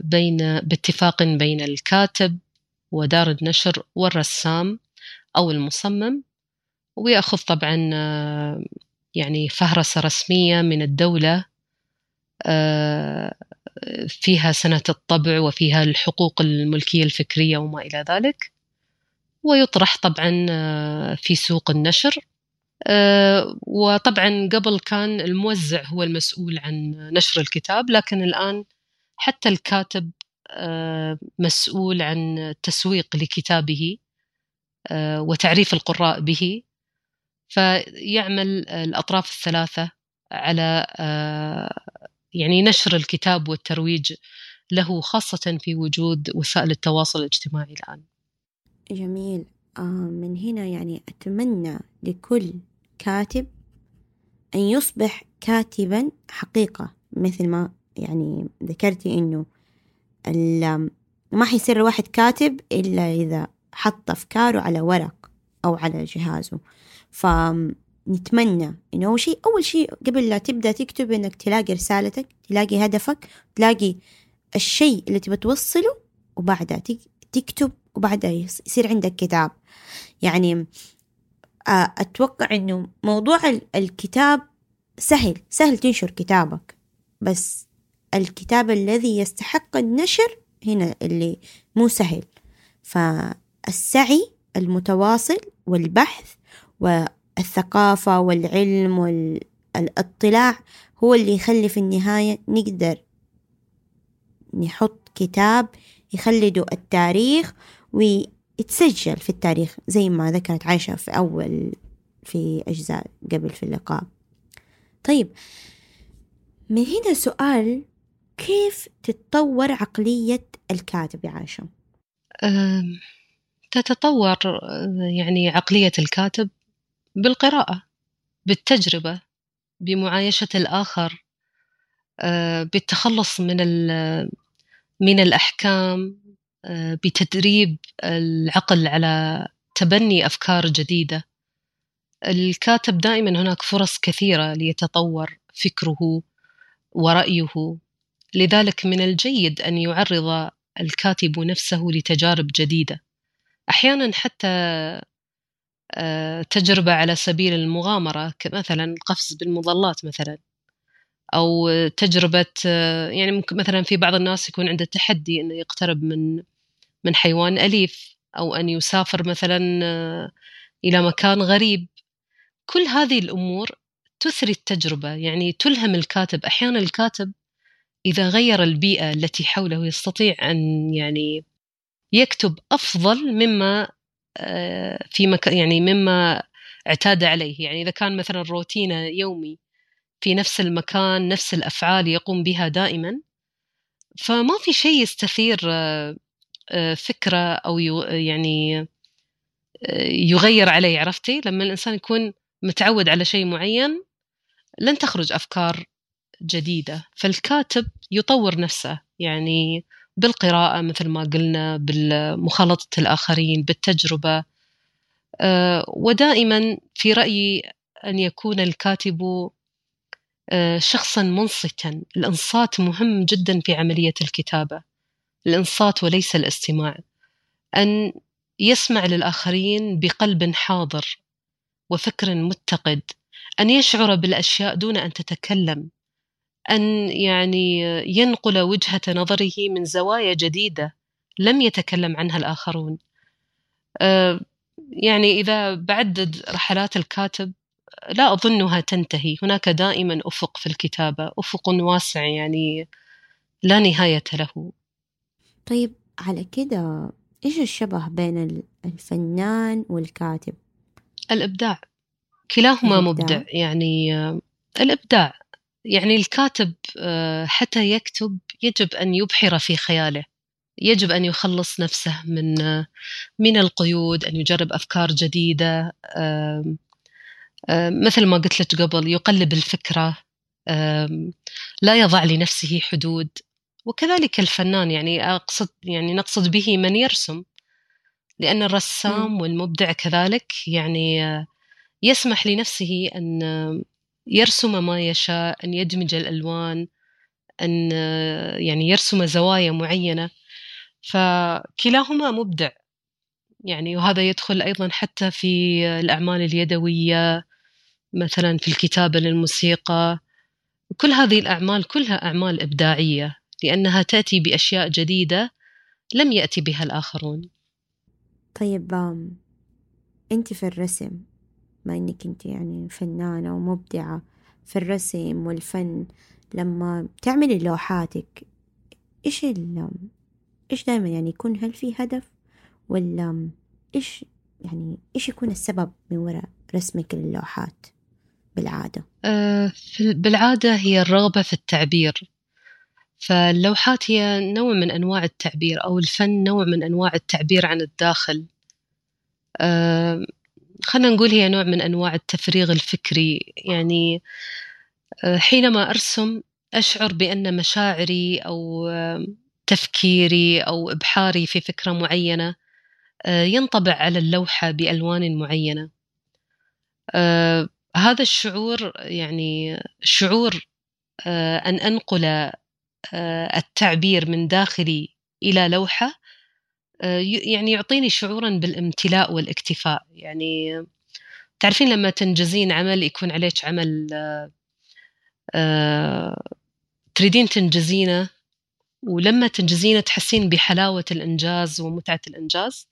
بين باتفاق بين الكاتب ودار النشر والرسام أو المصمم. ويأخذ طبعا يعني فهرسة رسمية من الدولة فيها سنة الطبع وفيها الحقوق الملكية الفكرية وما إلى ذلك. ويطرح طبعا آه، في سوق النشر. آه، وطبعا قبل كان الموزع هو المسؤول عن نشر الكتاب لكن الآن حتى الكاتب آه، مسؤول عن التسويق لكتابه وتعريف القراء به. فيعمل الأطراف الثلاثة على يعني نشر الكتاب والترويج له خاصة في وجود وسائل التواصل الاجتماعي الآن. جميل. آه من هنا يعني أتمنى لكل كاتب أن يصبح كاتبا حقيقة مثل ما يعني ذكرتي إنه ما حيصير الواحد كاتب إلا إذا حط أفكاره على ورق أو على جهازه. ف نتمنى إنه أول شيء أول شيء قبل لا تبدأ تكتب إنك تلاقي رسالتك تلاقي هدفك تلاقي الشيء اللي تبى توصله وبعدها تكتب وبعدها يصير عندك كتاب. يعني أتوقع إنه موضوع الكتاب سهل سهل تنشر كتابك بس الكتاب الذي يستحق النشر هنا اللي مو سهل. فالسعي المتواصل والبحث الثقافة والعلم والاطلاع هو اللي يخلي في النهاية نقدر نحط كتاب يخلدوا التاريخ ويتسجل في التاريخ زي ما ذكرت عايشة في أول في أجزاء قبل في اللقاء طيب من هنا سؤال كيف تتطور عقلية الكاتب يا عايشة؟ تتطور يعني عقلية الكاتب بالقراءة بالتجربة بمعايشة الآخر آه، بالتخلص من من الأحكام بتدريب العقل على تبني أفكار جديدة. الكاتب دائما هناك فرص كثيرة ليتطور فكره ورأيه. لذلك من الجيد أن يعرض الكاتب نفسه لتجارب جديدة. أحيانا حتى آه، تجربة على سبيل المغامرة مثلا القفز بالمظلات مثلا. أو تجربة آه، يعني ممكن مثلا في بعض الناس يكون عنده تحدي أنه يقترب من من حيوان أليف أو أن يسافر مثلا آه، إلى مكان غريب. كل هذه الأمور تثري التجربة يعني تلهم الكاتب. أحيانا الكاتب إذا غير البيئة التي حوله يستطيع أن يعني يكتب أفضل مما في مكان يعني مما اعتاد عليه. يعني إذا كان مثلا روتينه يومي في نفس المكان نفس الأفعال يقوم بها دائما. فما في شيء يستثير آه، آه، فكرة أو يعني آه، يغير عليه عرفتي؟ لما الإنسان يكون متعود على شيء معين لن تخرج أفكار جديدة. فالكاتب يطور نفسه يعني بالقراءة مثل ما قلنا بالمخالطة الآخرين بالتجربة. ودائما في رأيي أن يكون الكاتب شخصا منصتا. الإنصات مهم جدا في عملية الكتابة. الإنصات وليس الاستماع. أن يسمع للآخرين بقلب حاضر وفكر متقد. أن يشعر بالأشياء دون أن تتكلم. أن يعني ينقل وجهة نظره من زوايا جديدة لم يتكلم عنها الآخرون. آه، يعني إذا بعدد رحلات الكاتب لا أظنها تنتهي. هناك دائما أفق في الكتابة أفق واسع يعني لا نهاية له. طيب على كده إيش الشبه بين الفنان والكاتب؟ الإبداع. كلاهما الإبداع. مبدع يعني الإبداع. يعني الكاتب آه، حتى يكتب يجب أن يبحر في خياله. يجب أن يخلص نفسه من من القيود أن يجرب أفكار جديدة مثل ما قلت لك قبل يقلب الفكرة لا يضع لنفسه حدود. وكذلك الفنان يعني أقصد يعني نقصد به من يرسم. لأن الرسام والمبدع كذلك يعني يسمح لنفسه أن يرسم ما يشاء أن يدمج الألوان أن يعني يرسم زوايا معينة. فكلاهما مبدع. يعني وهذا يدخل أيضا حتى في الأعمال اليدوية مثلا في الكتابة للموسيقى. كل هذه الأعمال كلها أعمال إبداعية لأنها تأتي بأشياء جديدة لم يأتي بها الآخرون. طيب أنت في الرسم ما إنك أنت يعني فنانة ومبدعة في الرسم والفن لما تعملي لوحاتك إيش إيش دائما يعني يكون هل في هدف؟ ولا إيش يعني إيش يكون السبب من وراء رسمك للوحات بالعادة؟ أه بالعادة هي الرغبة في التعبير. فاللوحات هي نوع من أنواع التعبير أو الفن نوع من أنواع التعبير عن الداخل. أه خلينا نقول هي نوع من أنواع التفريغ الفكري. يعني أه حينما أرسم أشعر بأن مشاعري أو تفكيري أو إبحاري في فكرة معينة ينطبع على اللوحة بألوان معينة. أه، هذا الشعور يعني شعور آه، أن أنقل آه، التعبير من داخلي إلى لوحة آه، يعني يعطيني شعورا بالامتلاء والاكتفاء. يعني تعرفين لما تنجزين عمل يكون عليك عمل تريدين تنجزينه ولما تنجزينه تحسين بحلاوة الإنجاز ومتعة الإنجاز.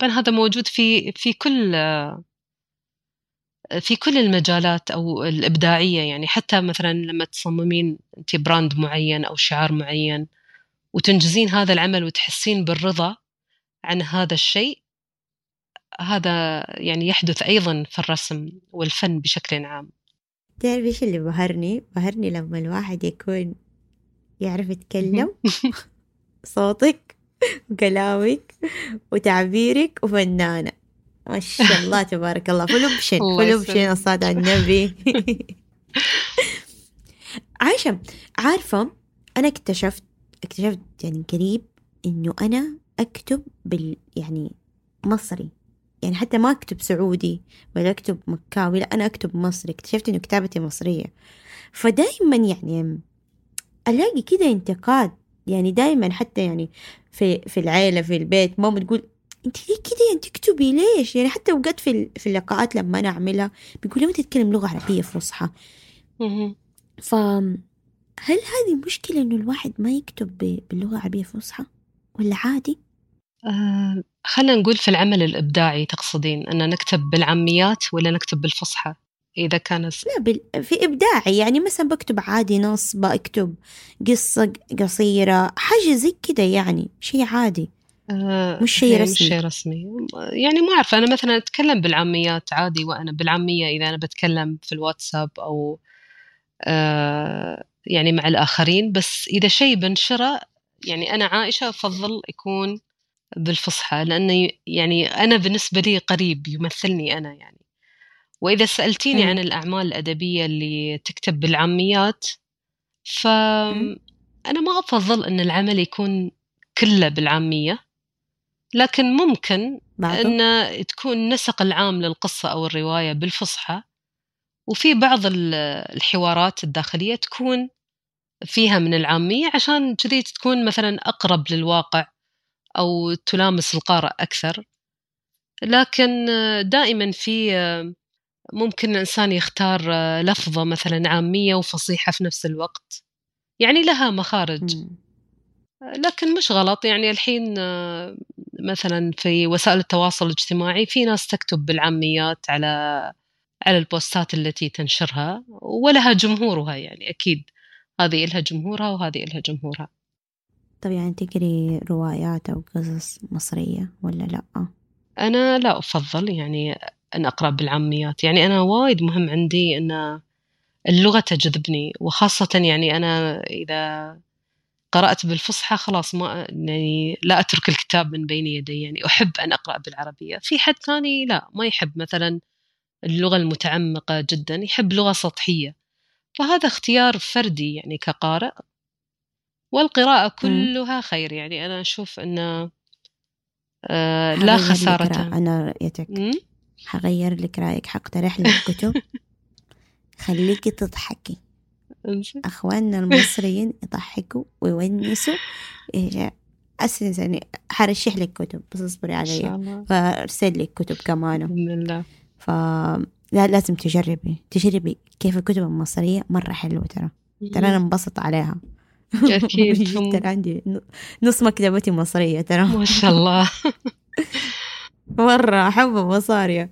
طبعا هذا موجود في في كل في كل المجالات أو الإبداعية. يعني حتى مثلا لما تصممين أنت براند معين أو شعار معين وتنجزين هذا العمل وتحسين بالرضا عن هذا الشيء هذا يعني يحدث أيضا في الرسم والفن بشكل عام. تعرف إيش اللي بهرني؟ بهرني لما الواحد يكون يعرف يتكلم صوتك. وكلامك وتعبيرك وفنانة. ما شاء الله تبارك الله. full option full option الصلاة على النبي. عايشة عارفة أنا اكتشفت اكتشفت يعني قريب إنه أنا أكتب بال يعني مصري. يعني حتى ما أكتب سعودي ولا أكتب مكاوي. لا أنا أكتب مصري. اكتشفت إنه كتابتي مصرية. فدايما يعني ألاقي كده انتقاد يعني دايما حتى يعني في في العيلة في البيت ماما تقول أنت ليه كده؟ أنت تكتبي ليش؟ يعني حتى اوقات في في اللقاءات لما أنا أعملها بيقولوا لما تتكلم لغة عربية فصحى. ف هل هذه مشكلة إنه الواحد ما يكتب باللغة العربية فصحى؟ ولا عادي؟ آه خلينا نقول في العمل الإبداعي تقصدين أن نكتب بالعاميات ولا نكتب بالفصحى؟ إذا كان لا بال... في إبداعي. يعني مثلا بكتب عادي نص بكتب قصة قصيرة حاجة زي كده يعني شيء عادي. آه، مش شيء مش رسمي. شيء رسمي. يعني ما أعرف أنا مثلا أتكلم بالعاميات عادي وأنا بالعامية إذا أنا بتكلم في الواتساب أو آه، يعني مع الآخرين. بس إذا شيء بنشره يعني أنا عائشة أفضل يكون بالفصحى لأنه يعني أنا بالنسبة لي قريب يمثلني أنا يعني. وإذا سألتيني. عن الأعمال الأدبية اللي تكتب بالعاميات فأنا ما أفضل أن العمل يكون كله بالعامية لكن ممكن بعضه أن تكون النسق العام للقصة أو الرواية بالفصحى وفي بعض ال- الحوارات الداخلية تكون فيها من العامية عشان كذي تكون مثلا أقرب للواقع أو تلامس القارئ أكثر. لكن دائما في ممكن الإنسان يختار لفظة مثلا عامية وفصيحة في نفس الوقت. يعني لها مخارج. لكن مش غلط. يعني الحين آه، مثلا في وسائل التواصل الاجتماعي في ناس تكتب بالعاميات على على البوستات التي تنشرها ولها جمهورها. يعني أكيد هذه إلها جمهورها وهذه إلها جمهورها. طب يعني تقري روايات أو قصص مصرية ولا لأ؟ أنا لا أفضل. يعني أن أقرأ بالعاميات. يعني أنا وايد مهم عندي أن اللغة تجذبني وخاصة يعني أنا إذا قرأت بالفصحى خلاص ما يعني لا أترك الكتاب من بين يدي. يعني أحب أن أقرأ بالعربية. في حد ثاني لا ما يحب مثلا اللغة المتعمقة جدا يحب لغة سطحية. فهذا اختيار فردي يعني كقارئ. والقراءة كلها خير. يعني أنا أشوف أن آه، لا خسارة. أنا رأيتك. مم؟ حغير لك رأيك حقترح لك كتب خليكي تضحكي. إنزين. أخواننا المصريين يضحكوا ويونسوا. إيه، أساس يعني حرشح لك كتب بس اصبري علي. فأرسل لك كتب كمان الله. ف لا لازم تجربي. تجربي كيف الكتب المصرية مرة حلوة ترى. ترى أنا انبسط عليها. أكيد. جدا عندي نص مكتبتي مصرية ترى. ما شاء الله. مرة أحب مصارية.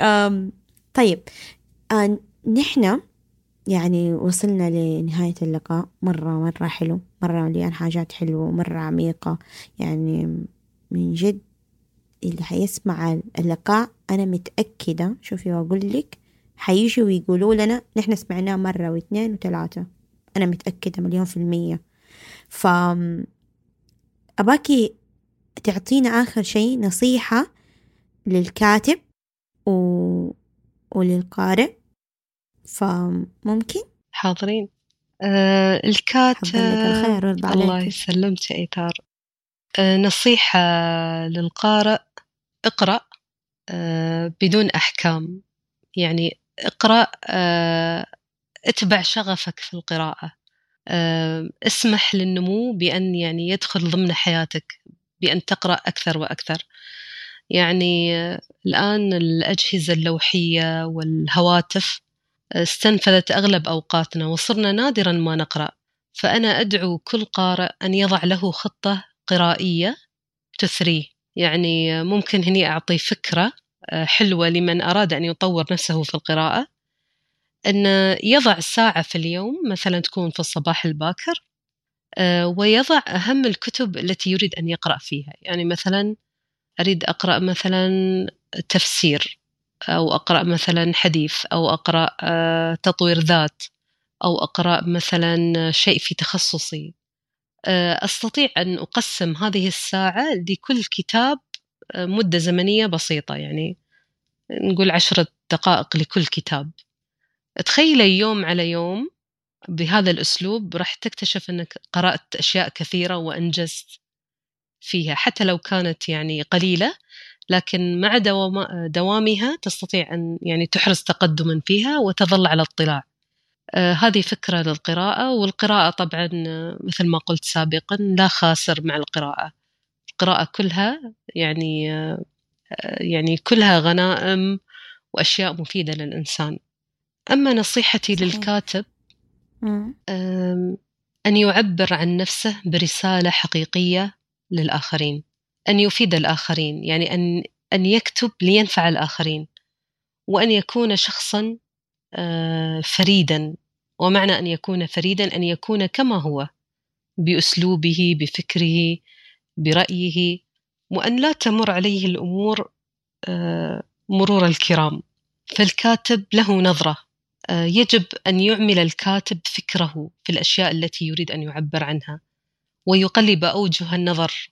أم طيب. نحن يعني وصلنا لنهاية اللقاء. مرة مرة حلو. مرة مليان حاجات حلوة. مرة عميقة. يعني من جد اللي حيسمع اللقاء أنا متأكدة شوفي وأقول لك حييجوا ويقولوا لنا نحن سمعناه مرة واثنين وثلاثة. أنا متأكدة مليون في المية. ف أباكي تعطينا آخر شيء نصيحة للكاتب و... وللقارئ. فممكن حاضرين. آه الكاتب الخير الله يسلمك يا إيثار آه نصيحة للقارئ اقرأ آه بدون أحكام. يعني اقرأ آه اتبع شغفك في القراءة. آه اسمح للنمو بأن يعني يدخل ضمن حياتك بأن تقرأ أكثر وأكثر. يعني الآن الأجهزة اللوحية والهواتف استنفذت أغلب أوقاتنا وصرنا نادرا ما نقرأ. فأنا أدعو كل قارئ أن يضع له خطة قرائية تثريه يعني ممكن هني أعطي فكرة حلوة لمن أراد أن يطور نفسه في القراءة. أن يضع ساعة في اليوم مثلا تكون في الصباح الباكر آه، ويضع أهم الكتب التي يريد أن يقرأ فيها. يعني مثلا أريد أقرأ مثلا تفسير أو أقرأ مثلا حديث أو أقرأ آه، تطوير ذات أو أقرأ مثلا شيء في تخصصي. آه، أستطيع أن أقسم هذه الساعة لكل كتاب آه، مدة زمنية بسيطة يعني نقول عشرة دقائق لكل كتاب. تخيلي يوم على يوم بهذا الأسلوب راح تكتشف أنك قرأت أشياء كثيرة وأنجزت. فيها حتى لو كانت يعني قليلة لكن مع دوام دوامها تستطيع أن يعني تحرز تقدما فيها وتظل على اطلاع. آه، هذه فكرة للقراءة والقراءة طبعا آه، مثل ما قلت سابقا لا خاسر مع القراءة. القراءة كلها يعني آه، يعني كلها غنائم وأشياء مفيدة للإنسان. أما نصيحتي. للكاتب أن يعبر عن نفسه برسالة حقيقية للآخرين أن يفيد الآخرين يعني أن أن يكتب لينفع الآخرين وأن يكون شخصا آه، فريدا. ومعنى أن يكون فريدا أن يكون كما هو بأسلوبه بفكره برأيه وأن لا تمر عليه الأمور آه، مرور الكرام. فالكاتب له نظرة آه، يجب أن يعمل الكاتب فكره في الأشياء التي يريد أن يعبر عنها. ويقلب أوجه النظر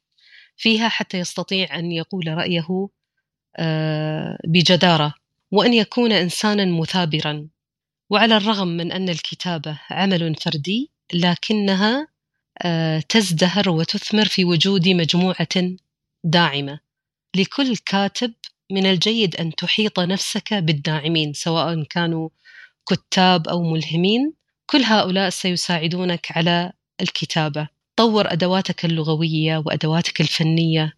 فيها حتى يستطيع أن يقول رأيه آه، بجدارة. وأن يكون إنسانا مثابرا. وعلى الرغم من أن الكتابة عمل فردي لكنها آه، تزدهر وتثمر في وجود مجموعة داعمة. لكل كاتب من الجيد أن تحيط نفسك بالداعمين سواء كانوا كتاب أو ملهمين. كل هؤلاء سيساعدونك على الكتابة. طور أدواتك اللغوية وأدواتك الفنية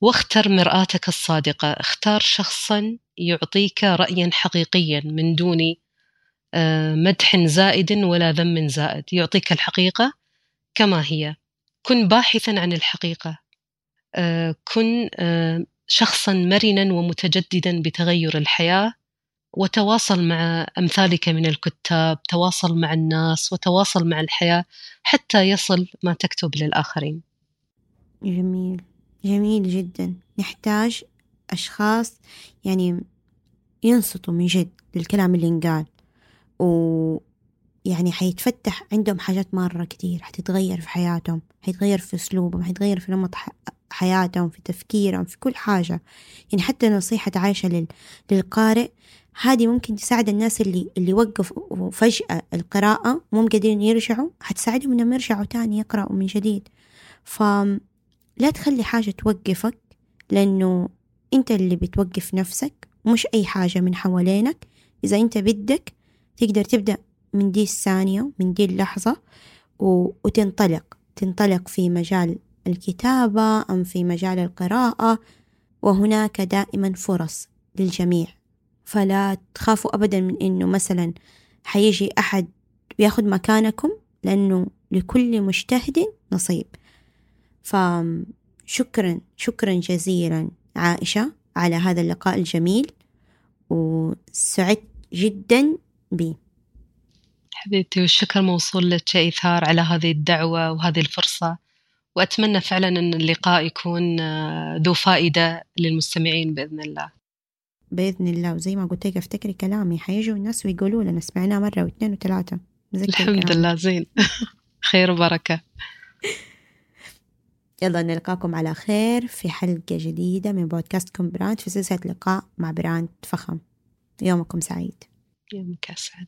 واختر مرآتك الصادقة. اختار شخصا يعطيك رأيا حقيقيا من دون آه، مدح زائد ولا ذم زائد. يعطيك الحقيقة كما هي. كن باحثا عن الحقيقة. آه، كن آه، شخصا مرنا ومتجددا بتغير الحياة. وتواصل مع أمثالك من الكتاب تواصل مع الناس وتواصل مع الحياة حتى يصل ما تكتب للآخرين. جميل. جميل جدا. نحتاج أشخاص يعني ينصتوا من جد للكلام اللي انقال يعني حيتفتح عندهم حاجات مرة كتير حتتغير في حياتهم حيتغير في أسلوبهم حيتغير في نمط حياتهم في تفكيرهم في كل حاجة. يعني حتى نصيحة عايشة لل... للقارئ هذه ممكن تساعد الناس اللي اللي وقفوا فجأة القراءة ومو قادرين يرجعوا حتساعدهم إنهم يرجعوا تاني يقرأوا من جديد. فلا تخلي حاجة توقفك لأنه أنت اللي بتوقف نفسك مش أي حاجة من حوالينك. إذا أنت بدك تقدر تبدأ من دي الثانية من دي اللحظة وتنطلق تنطلق في مجال الكتابة أم في مجال القراءة. وهناك دائما فرص للجميع. فلا تخافوا أبدا من إنه مثلا حيجي أحد ياخد مكانكم لأنه لكل مجتهد نصيب. فشكرا شكرا جزيلا عائشة على هذا اللقاء الجميل وسعدت جدا بي. حبيبتي والشكر موصول لك إيثار على هذه الدعوة وهذه الفرصة وأتمنى فعلا أن اللقاء يكون آه، ذو فائدة للمستمعين بإذن الله. بإذن الله. وزي ما قلت لك افتكري كلامي. حيجوا الناس ويقولوا لنا سمعناه مرة واثنين وثلاثة. الحمد لله. زين. خير وبركة. يلا نلقاكم على خير في حلقة جديدة من بودكاستكم براند في سلسلة لقاء مع براند فخم. يومكم سعيد. يومك أسعد